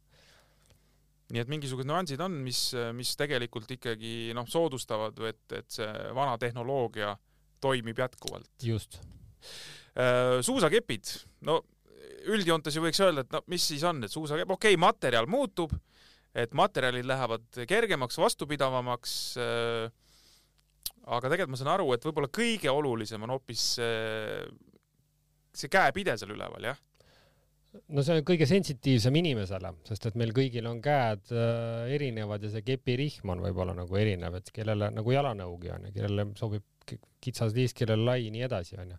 nii et mingisugused nüansid on, mis, mis tegelikult ikkagi noh, soodustavad, et, et see vana tehnoloogia toimib jätkuvalt. just. Äh, suusakepid, no üldjoontes ju võiks öelda, et no mis siis on, et suusakepp, okei okay,, materjal muutub, et materjalid lähevad kergemaks, vastupidavamaks äh,. aga tegelikult ma saan aru, et võib-olla kõige olulisem on hoopis see, see käepide seal üleval, jah no see on kõige sensitiivsem inimesele, sest et meil kõigil on käed äh, erinevad ja see kepirihm on võib-olla nagu erinev, et kellele nagu jalanõugi on ja kellele sobib kitsas liis, kellele lai, nii edasi onju.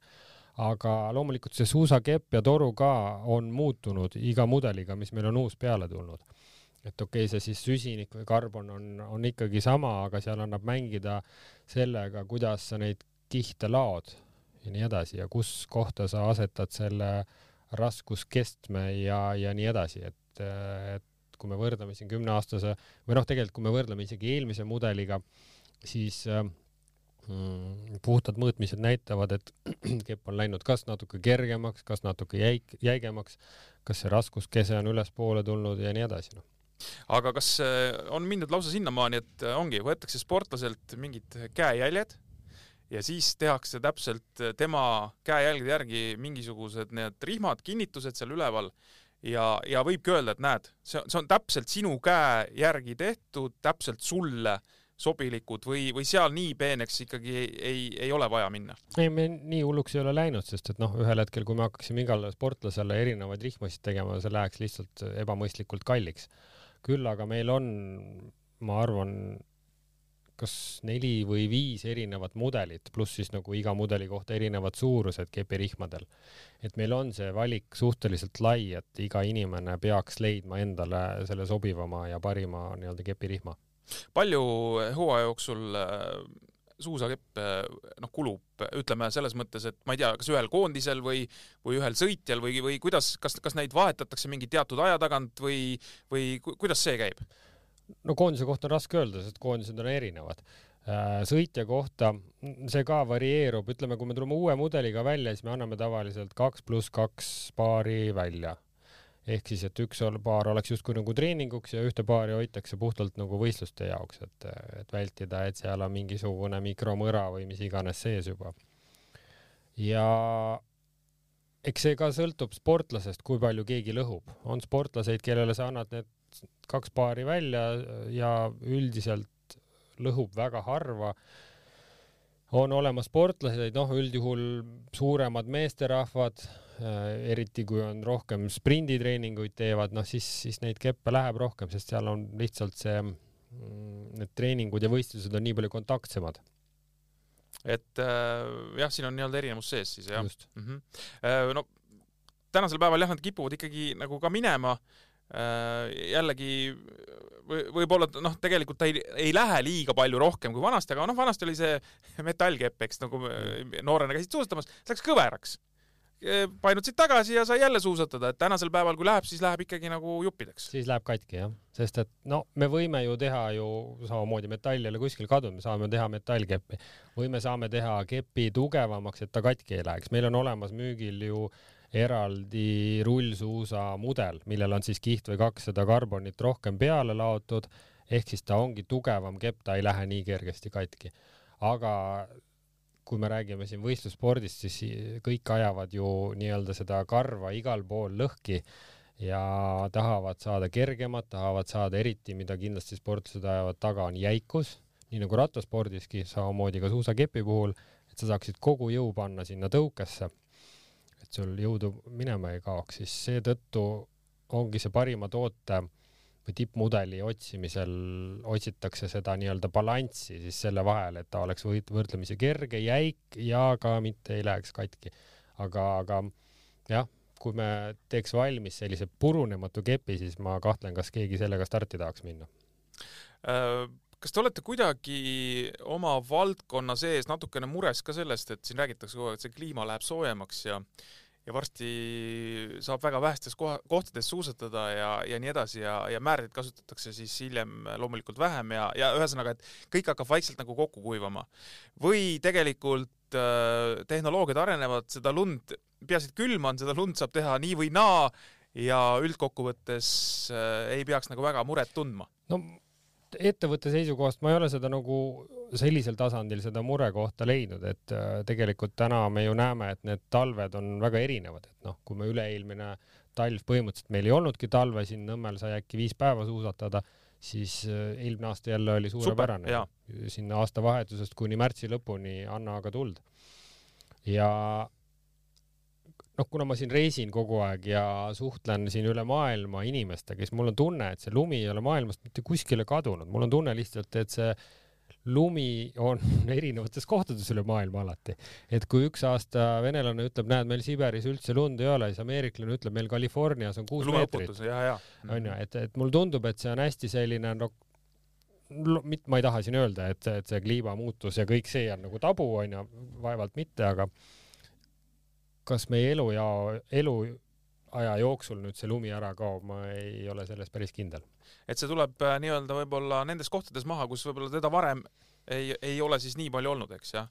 aga loomulikult see suusakepp ja toru ka on muutunud iga mudeliga, mis meil on uus peale tulnud. et okei okay,, see siis süsinik või karbon on, on ikkagi sama, aga seal annab mängida sellega, kuidas sa neid kihte laod ja nii edasi ja kus kohta sa asetad selle äh, raskuskestme ja, ja nii edasi, et, et kui me võrdleme siin kümneaastase või noh, tegelikult kui me võrdleme isegi eelmise mudeliga, siis mm, puhtad mõõtmised näitavad, et kepp on läinud kas natuke kergemaks, kas natuke jäik, jäigemaks, kas see raskuskese on ülespoole tulnud ja nii edasi, noh. Aga kas äh, on mindud lausa sinnamaani, et äh, ongi, võetakse sportlaselt mingid käejäljed ja siis tehakse täpselt tema käejälgede järgi mingisugused need rihmad, kinnitused seal üleval ja, ja võibki öelda, et näed, see, see on täpselt sinu käe järgi tehtud, täpselt sulle sobilikud või, või seal nii peeneks ikkagi ei, ei, ei ole vaja minna? ei, me nii hulluks ei ole läinud, sest et noh, ühel hetkel, kui me hakkaksime igale sportlasele erinevaid rihmasid tegema, see läheks lihtsalt ebamõistlikult kalliks. küll aga meil on, ma arvan, kas neli või viis erinevat mudelit, pluss siis nagu iga mudeli kohta erinevad suurused kepirihmadel. et meil on see valik suhteliselt lai, et iga inimene peaks leidma endale selle sobivama ja parima nii-öelda kepirihma. palju hooaja jooksul äh, suusakepp äh, noh, kulub, ütleme selles mõttes, et ma ei tea, kas ühel koondisel või, või ühel sõitjal või, või kuidas, kas, kas neid vahetatakse mingi teatud aja tagant või, või kuidas see käib? No koondise kohta on raske öelda, sest koondised on erinevad. Äh, sõitja kohta, see ka varieerub, ütleme, kui me tuleme uue mudeliga välja, siis me anname tavaliselt kaks pluss kaks paari välja. ehk siis, et üks paar oleks justkui nagu treeninguks ja ühte paari hoitakse puhtalt nagu võistluste jaoks, et, et vältida, et seal on mingisugune mikromõra või mis iganes sees juba. ja eks see ka sõltub sportlasest, kui palju keegi lõhub. on sportlaseid, kellele sa annad need kaks paari välja ja üldiselt lõhub väga harva. on olemas sportlaseid, noh, üldjuhul suuremad meesterahvad, eriti kui on rohkem sprinditreeninguid teevad, noh siis, siis neid keppe läheb rohkem, sest seal on lihtsalt see, mm, need treeningud ja võistlused on nii palju kontaktsemad et äh, jah, siin on nii-öelda erinevus sees siis jah. Mm -hmm. no tänasel päeval jah, nad kipuvad ikkagi nagu ka minema äh, Äh, jällegi või võib-olla noh, tegelikult ta ei, ei lähe liiga palju rohkem kui vanasti, aga noh, vanasti oli see metallkepp, eks nagu noorena käisid suusatamas, läks kõveraks. painutasid tagasi ja sai jälle suusatada, et tänasel päeval, kui läheb, siis läheb ikkagi nagu juppideks. siis läheb katki jah, sest et no me võime ju teha ju samamoodi metall ei ole kuskil kadunud, me saame teha metallkeppi või me saame teha kepi tugevamaks, et ta katki ei läheks. meil on olemas müügil ju äh, eraldi rullsuusa mudel, millel on siis kiht või kakssada karbonit rohkem peale laotud, ehk siis ta ongi tugevam kepp, ta ei lähe nii kergesti katki. aga kui me räägime siin võistlusspordist, siis kõik ajavad ju nii-öelda seda karva igal pool lõhki ja tahavad saada kergemat, tahavad saada eriti, mida kindlasti sportlased ajavad taga, on jäikus, nii nagu rattaspordiski, samamoodi ka suusakepi puhul, et sa saaksid kogu jõu panna sinna tõukesse et sul jõudu minema ei kaoks, siis seetõttu ongi see parima toote või tippmudeli otsimisel otsitakse seda nii-öelda balanssi siis selle vahel, et ta oleks võrdlemisi kerge, jäik ja ka mitte ei läheks katki. aga, aga jah, kui me teeks valmis sellise purunematu kepi, siis ma kahtlen, kas keegi sellega starti tahaks minna äh kas te olete kuidagi oma valdkonna sees natukene mures ka sellest, et siin räägitakse kogu aeg, et see kliima läheb soojemaks ja ja varsti saab väga vähestes koha, kohtades suusatada ja, ja nii edasi ja, ja määreid kasutatakse siis hiljem loomulikult vähem ja, ja ühesõnaga, et kõik hakkab vaikselt nagu kokku kuivama. või tegelikult äh, tehnoloogiad arenevad, seda lund, peaasi, et külm on, seda lund saab teha nii või naa ja üldkokkuvõttes äh, ei peaks nagu väga muret tundma. no ettevõtte seisukohast ma ei ole seda nagu sellisel tasandil seda murekohta leidnud, et äh, tegelikult täna me ju näeme, et need talved on väga erinevad, et noh, kui me üle-eelmine talv põhimõtteliselt meil ei olnudki talve siin Nõmmel sai äkki viis päeva suusatada, siis äh, eelmine aasta jälle oli suurepärane. sinna aastavahetusest kuni märtsi lõpuni anna aga tuld. ja noh, kuna ma siin reisin kogu aeg ja suhtlen siin üle maailma inimestega, siis mul on tunne, et see lumi ei ole maailmast mitte kuskile kadunud, mul on tunne lihtsalt, et see lumi on erinevates kohtades üle maailma alati. et kui üks aasta venelane ütleb, näed, meil Siberis üldse lund ei ole, siis ameeriklane ütleb, meil Californias on kuus meetrit. onju, et, et mulle tundub, et see on hästi selline no mit-, ma ei taha siin öelda, et, et see kliimamuutus ja kõik see on nagu tabu, onju, vaevalt mitte, aga kas meie elu ja eluaja jooksul nüüd see lumi ära kaob, ma ei ole selles päris kindel. et see tuleb äh, nii-öelda võib-olla nendes kohtades maha, kus võib-olla teda varem ei, ei ole siis nii palju olnud, eks jah?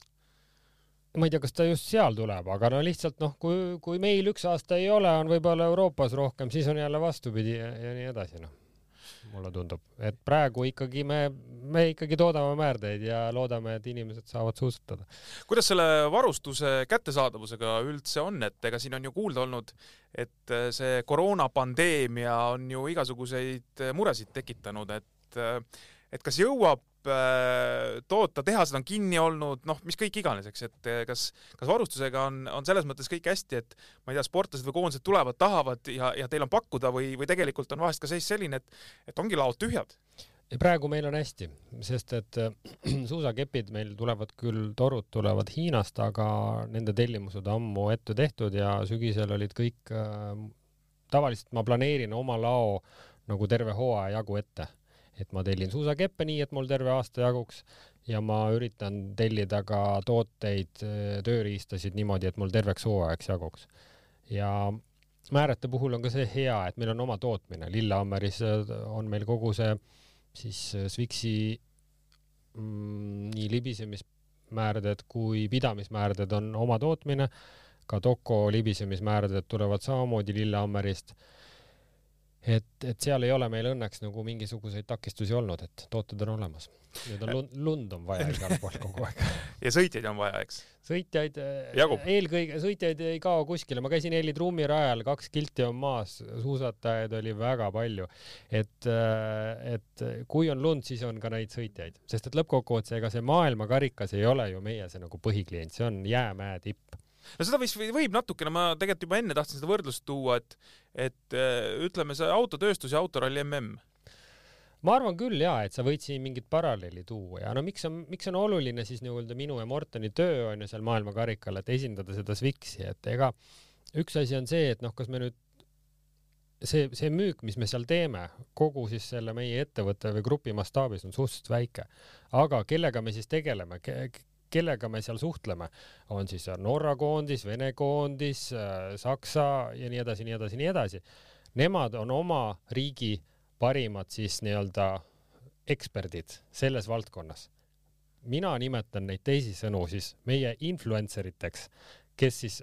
ma ei tea, kas ta just seal tuleb, aga no lihtsalt noh, kui, kui meil üks aasta ei ole, on võib-olla Euroopas rohkem, siis on jälle vastupidi ja, ja nii edasi, noh. Mulle tundub, et praegu ikkagi me, me ikkagi toodame määrdeid ja loodame, et inimesed saavad suusatada. kuidas selle varustuse kättesaadavusega üldse on, et ega siin on ju kuulda olnud, et see koroonapandeemia on ju igasuguseid muresid tekitanud, et et kas jõuab Äh, toota, tehased on kinni olnud, noh, mis kõik iganes, eks, et äh, kas, kas varustusega on, on selles mõttes kõik hästi, et ma ei tea, sportlased või koondised tulevad, tahavad ja, ja teil on pakkuda või, või tegelikult on vahest ka seis selline, et, et ongi laod tühjad? praegu meil on hästi, sest et äh, suusakepid meil tulevad küll, torud tulevad Hiinast, aga nende tellimused ammu ette tehtud ja sügisel olid kõik äh,, tavaliselt ma planeerin oma lao nagu terve hooaja jagu ette et ma tellin suusakeppe nii, et mul terve aasta jaguks ja ma üritan tellida ka tooteid, tööriistasid niimoodi, et mul terveks hooajaks jaguks. ja määrete puhul on ka see hea, et meil on oma tootmine, Lillehammeris on meil kogu see siis Swixi mm, nii libisemismäärded kui pidamismäärded on oma tootmine, ka Toko libisemismäärded tulevad samamoodi Lillehammerist et, et seal ei ole meil õnneks nagu mingisuguseid takistusi olnud, et tooted on olemas. nüüd on lund, lund on vaja igal pool kogu aeg ja sõitjaid on vaja, eks? sõitjaid, eelkõige sõitjaid ei kao kuskile, ma käisin Heli Trummi rajal, kaks kilti on maas, suusatajaid oli väga palju. et, et kui on lund, siis on ka neid sõitjaid, sest et lõppkokkuvõttes ega see maailmakarikas ei ole ju meie see nagu põhiklient, see on jäämäe tipp no seda võis, võib natukene, ma tegelikult juba enne tahtsin seda võrdlust tuua, et, et äh, ütleme, see autotööstus ja autoralli mm. ma arvan küll ja, et sa võid siin mingit paralleeli tuua ja no miks on, miks on oluline siis nii-öelda minu ja Mortoni töö on ju seal maailmakarikal, et esindada seda Swixi, et ega üks asi on see, et noh, kas me nüüd see, see müük, mis me seal teeme, kogu siis selle meie ettevõtte või grupi mastaabis on suhteliselt väike. aga kellega me siis tegeleme kellega me seal suhtleme, on siis Norra koondis, Vene koondis, äh, Saksa ja nii edasi, nii edasi, nii edasi. Nemad on oma riigi parimad siis nii-öelda eksperdid selles valdkonnas. mina nimetan neid teisisõnu siis meie influencer iteks, kes siis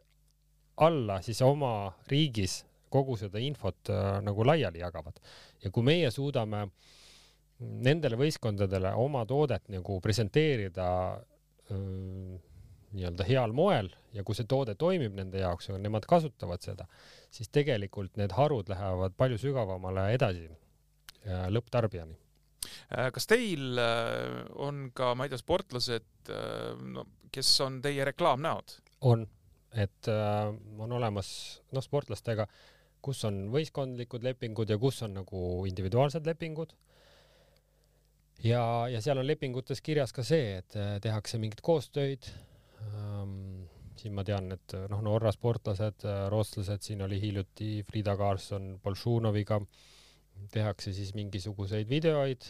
alla siis oma riigis kogu seda infot äh, nagu laiali jagavad ja kui meie suudame nendele võistkondadele oma toodet nagu presenteerida nii-öelda heal moel ja kui see toode toimib nende jaoks ja nemad kasutavad seda, siis tegelikult need harud lähevad palju sügavamale edasi lõpptarbijani. Äh, kas teil äh, on ka, ma ei tea, sportlased, äh, no kes on teie reklaamnäod? on, et äh, on olemas noh, sportlastega, kus on võistkondlikud lepingud ja kus on nagu individuaalsed lepingud ja, ja seal on lepingutes kirjas ka see, et äh, tehakse mingeid koostöid ähm,. siin ma tean, et äh, noh, Norra sportlased, äh, rootslased, siin oli hiljuti Frida Karlsson Bolšunoviga, tehakse siis mingisuguseid videoid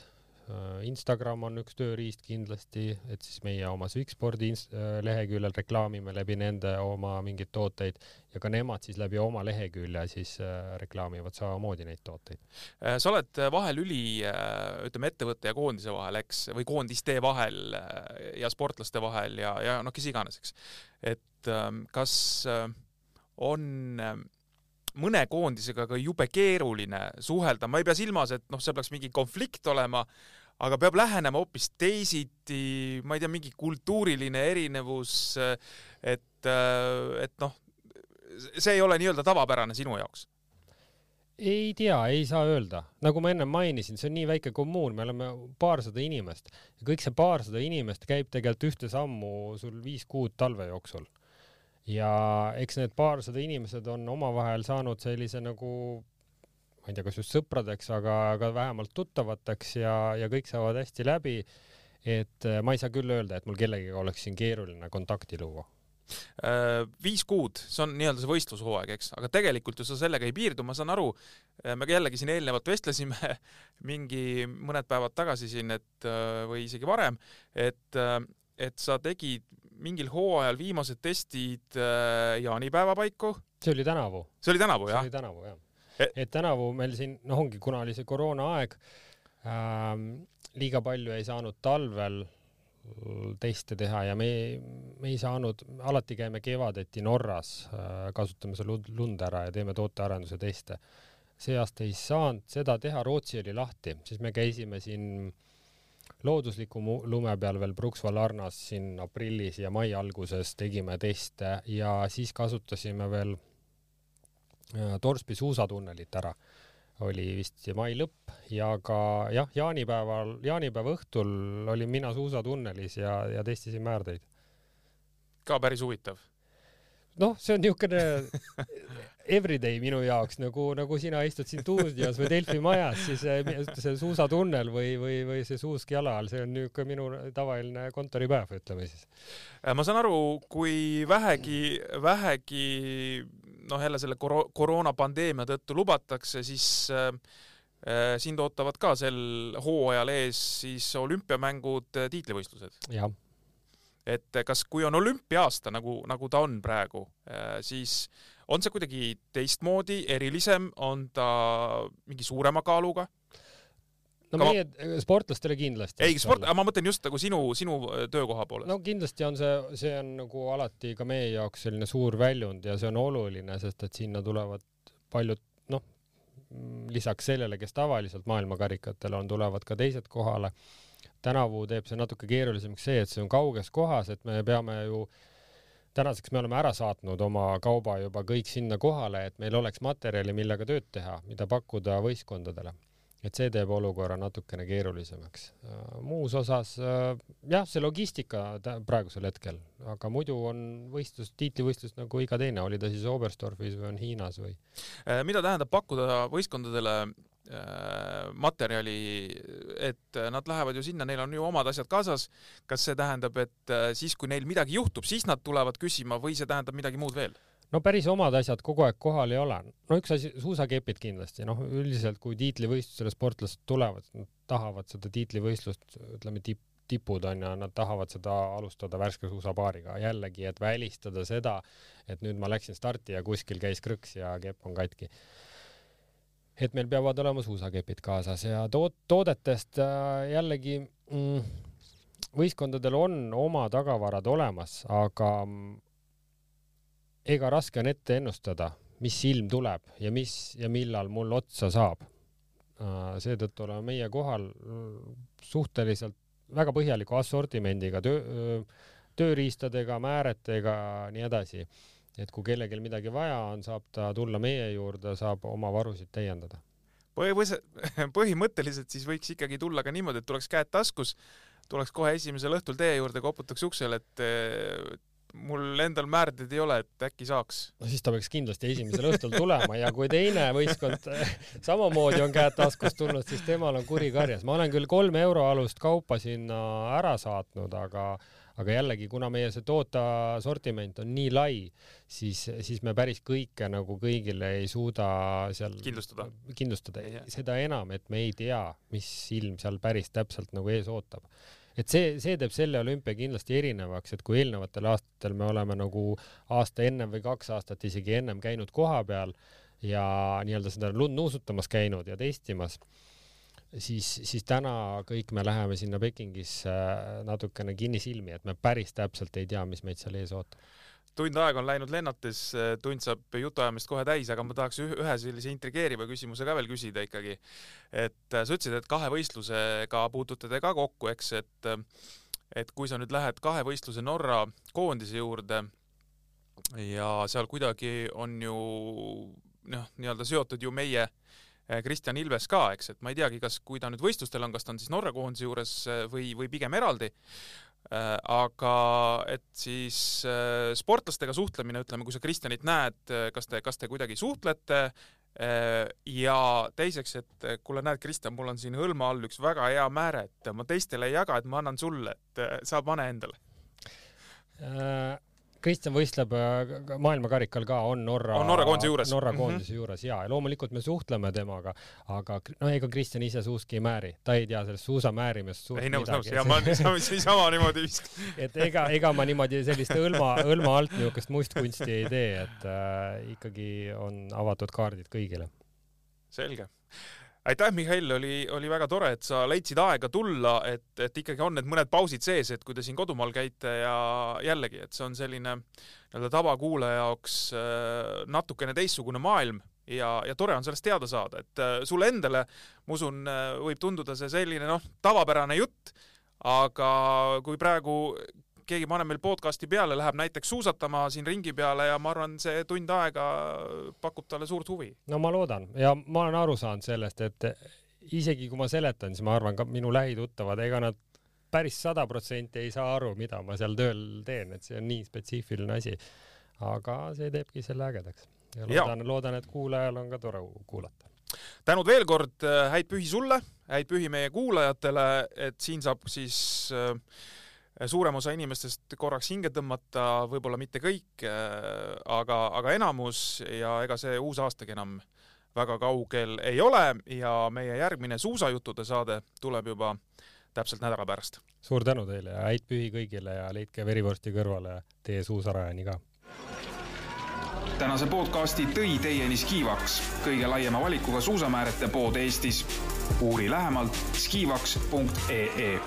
Instagram on üks tööriist kindlasti, et siis meie oma Swixspordi äh, leheküljel reklaamime läbi nende oma mingeid tooteid ja ka nemad siis läbi oma lehekülje siis äh, reklaamivad samamoodi neid tooteid. sa oled vahelüli, ütleme ettevõtte ja koondise vahel, eks, või koondiste vahel ja sportlaste vahel ja, ja noh, kes iganes, eks. et ähm, kas on mõne koondisega ka jube keeruline suhelda, ma ei pea silmas, et noh, seal peaks mingi konflikt olema, aga peab lähenema hoopis teisiti, ma ei tea, mingi kultuuriline erinevus, et, et noh, see ei ole nii-öelda tavapärane sinu jaoks. Ei tea, ei saa öelda, nagu ma ennem mainisin, see on nii väike kommuun, me oleme paarsada inimest. Ja kõik see paarsada inimest käib tegelikult ühte sammu sul viis kuud talve jooksul. Ja eks need paarsada inimesed on omavahel saanud sellise nagu ma ei tea, kas just sõpradeks, aga, aga vähemalt tuttavateks ja, ja kõik saavad hästi läbi. et äh, ma ei saa küll öelda, et mul kellegagi oleks siin keeruline kontakti luua äh, viis kuud, see on nii-öelda see võistlushooaeg, eks, aga tegelikult ju sa sellega ei piirdu, ma saan aru, äh, me jällegi siin eelnevalt vestlesime mingi mõned päevad tagasi siin, et või isegi varem, et, et sa tegid mingil hooajal viimased testid jaanipäeva paiku. see oli tänavu. see oli tänavu, jah? see oli tänavu, jah. Et tänavu meil siin, noh, ongi, kuna oli see koroonaaeg ähm,, liiga palju ei saanud talvel teste teha ja me, me ei saanud, alati käime kevadeti Norras äh,, kasutame seal lund ära ja teeme tootearenduse teste see aasta ei saanud seda teha, Rootsi oli lahti, siis me käisime siin loodusliku lume peal veel Pruksval-Arnas siin aprillis ja mai alguses tegime teste ja siis kasutasime veel Torsby suusatunnelit ära. oli vist mai lõpp ja ka jah, jaanipäeval, jaanipäeva õhtul olin mina suusatunnelis ja, ja testisin määrdeid. ka päris huvitav noh, see on niisugune everyday minu jaoks nagu, nagu sina istud siin stuudios või Delfi majas, siis see suusatunnel või, või, või see suusk jala all, see on niisugune minu tavaline kontoripäev, ütleme siis. Äh, ma saan aru, kui vähegi, vähegi noh, jälle selle koro-, koroonapandeemia tõttu lubatakse, siis äh, äh sind ootavad ka sel hooajal ees siis olümpiamängud, äh, tiitlivõistlused. jah et kas, kui on olümpia-aasta, nagu, nagu ta on praegu, äh, siis on see kuidagi teistmoodi, erilisem, on ta mingi suurema kaaluga? No meie ma... sportlastele kindlasti. ei, sport, ma mõtlen just nagu sinu, sinu äh, töökoha poolest. no kindlasti on see, see on nagu alati ka meie jaoks selline suur väljund ja see on oluline, sest et sinna tulevad paljud noh, lisaks sellele, kes tavaliselt maailmakarikatel on, tulevad ka teised kohale tänavu teeb see natuke keerulisemaks see, et see on kauges kohas, et me peame ju tänaseks me oleme ära saatnud oma kauba juba kõik sinna kohale, et meil oleks materjali, millega tööd teha, mida pakkuda võistkondadele. Et see teeb olukorra natukene keerulisemaks. muus osas jah, see logistika praegusel hetkel, aga muidu on võistlus, tiitlivõistlus nagu iga teine, oli ta siis Oberstdorfis või on Hiinas või? mida tähendab pakkuda võistkondadele Äh, materjali, et nad lähevad ju sinna, neil on ju omad asjad kaasas. kas see tähendab, et äh, siis, kui neil midagi juhtub, siis nad tulevad küsima või see tähendab midagi muud veel? No päris omad asjad kogu aeg kohal ei ole. no üks asi, suusakepid kindlasti, noh, üldiselt kui tiitlivõistlusele sportlased tulevad, nad tahavad seda tiitlivõistlust, ütleme tipp, tipud on ja nad tahavad seda alustada värske suusapaariga. Jällegi, et välistada seda, et nüüd ma läksin starti ja kuskil käis krõks ja kepp on katki. Et meil peavad olema suusakepid kaasas ja tood-, toodetest äh, jällegi mm, võistkondadel on oma tagavarad olemas, aga mm, ega raske on ette ennustada, mis ilm tuleb ja mis ja millal mul otsa saab. Äh, seetõttu oleme meie kohal mm, suhteliselt väga põhjaliku assortimendiga, töö, tööriistadega, määretega, nii edasi et kui kellelgi midagi vaja on, saab ta tulla meie juurde, saab oma varusid täiendada. põhimõtteliselt siis võiks ikkagi tulla ka niimoodi, et tuleks käed taskus, tuleks kohe esimesel õhtul teie juurde, koputaks uksele, et mul endal määrdeid ei ole, et äkki saaks. no siis ta peaks kindlasti esimesel õhtul tulema ja kui teine võistkond samamoodi on käed taskust tulnud, siis temal on kuri karjas. ma olen küll kolme euro alust kaupa sinna ära saatnud, aga aga jällegi, kuna meie see toote sortiment on nii lai, siis, siis me päris kõike nagu kõigile ei suuda seal kindlustada, kindlustada. seda enam, et me ei tea, mis ilm seal päris täpselt nagu ees ootab et see, see teeb selle olümpia kindlasti erinevaks, et kui eelnevatel aastatel me oleme nagu aasta ennem või kaks aastat isegi ennem käinud kohapeal ja nii-öelda seda lund nuusutamas käinud ja testimas siis, siis täna kõik me läheme sinna Pekingisse natukene kinnisilmi, et me päris täpselt ei tea, mis meid seal ees ootab tund aega on läinud lennates, tund saab jutuajamist kohe täis, aga ma tahaks ühe sellise intrigeeriva küsimuse ka veel küsida ikkagi. et sa ütlesid, et kahe võistlusega puutute te ka kokku, eks, et et kui sa nüüd lähed kahe võistluse Norra koondise juurde ja seal kuidagi on ju noh, nii-öelda seotud ju meie äh, Kristjan Ilves ka, eks, et ma ei teagi, kas, kui ta nüüd võistlustel on, kas ta on siis Norra koondise juures või, või pigem eraldi. Eh, aga et siis sportlastega suhtlemine, ütleme, kui sa Kristjanit näed, kas te, kas te kuidagi suhtlete? ja teiseks, et kuule, näed, Kristjan, mul on siin hõlma all üks väga hea määre, et ma teistele ei jaga, et ma annan sulle, et sa pane endale äh Kristjan võistleb äh, maailmakarikal ka, on Norra, on Norra koondise juures, Norra mhm. koondise mm -hmm. juures ja, ja loomulikult me suhtleme temaga, aga no ega Kristjan ise suuski ei määri, ta ei tea sellest suusamäärimist suurt ei, nõus, nõus, ja ma niisama niimoodi viskan et ega, ega ma niimoodi sellist õlma, õlma alt niisugust mustkunsti ei tee, et äh, ikkagi on avatud kaardid kõigile. selge aitäh, Mihhail, oli, oli väga tore, et sa leidsid aega tulla, et, et ikkagi on need mõned pausid sees, et kui te siin kodumaal käite ja jällegi, et see on selline nii-öelda tavakuulaja jaoks äh, natukene teistsugune maailm ja, ja tore on sellest teada saada, et äh, sulle endale, ma usun, äh, võib tunduda see selline noh, tavapärane jutt, aga kui praegu keegi paneb meil podcast'i peale, läheb näiteks suusatama siin ringi peale ja ma arvan, see tund aega pakub talle suurt huvi. no ma loodan ja ma olen aru saanud sellest, et isegi kui ma seletan, siis ma arvan ka minu lähituttavad, ega nad päris sada protsenti ei saa aru, mida ma seal tööl teen, et see on nii spetsiifiline asi. aga see teebki selle ägedaks ja loodan, loodan, et kuulajal on ka tore kuulata. tänud veel kord, äh, häid pühi sulle, häid pühi meie kuulajatele, et siin saab siis äh, suurem osa inimestest korraks hinge tõmmata, võib-olla mitte kõik, äh, aga, aga enamus ja ega see uus aastagi enam väga kaugel ei ole ja meie järgmine suusajuttude saade tuleb juba täpselt nädala pärast. suur tänu teile ja häid pühi kõigile ja leidke verivorsti kõrvale teie suusarajani ka tänase podcasti tõi teieni Skivaks, kõige laiema valikuga suusamäärete pood Eestis. uuri lähemalt skivaks.ee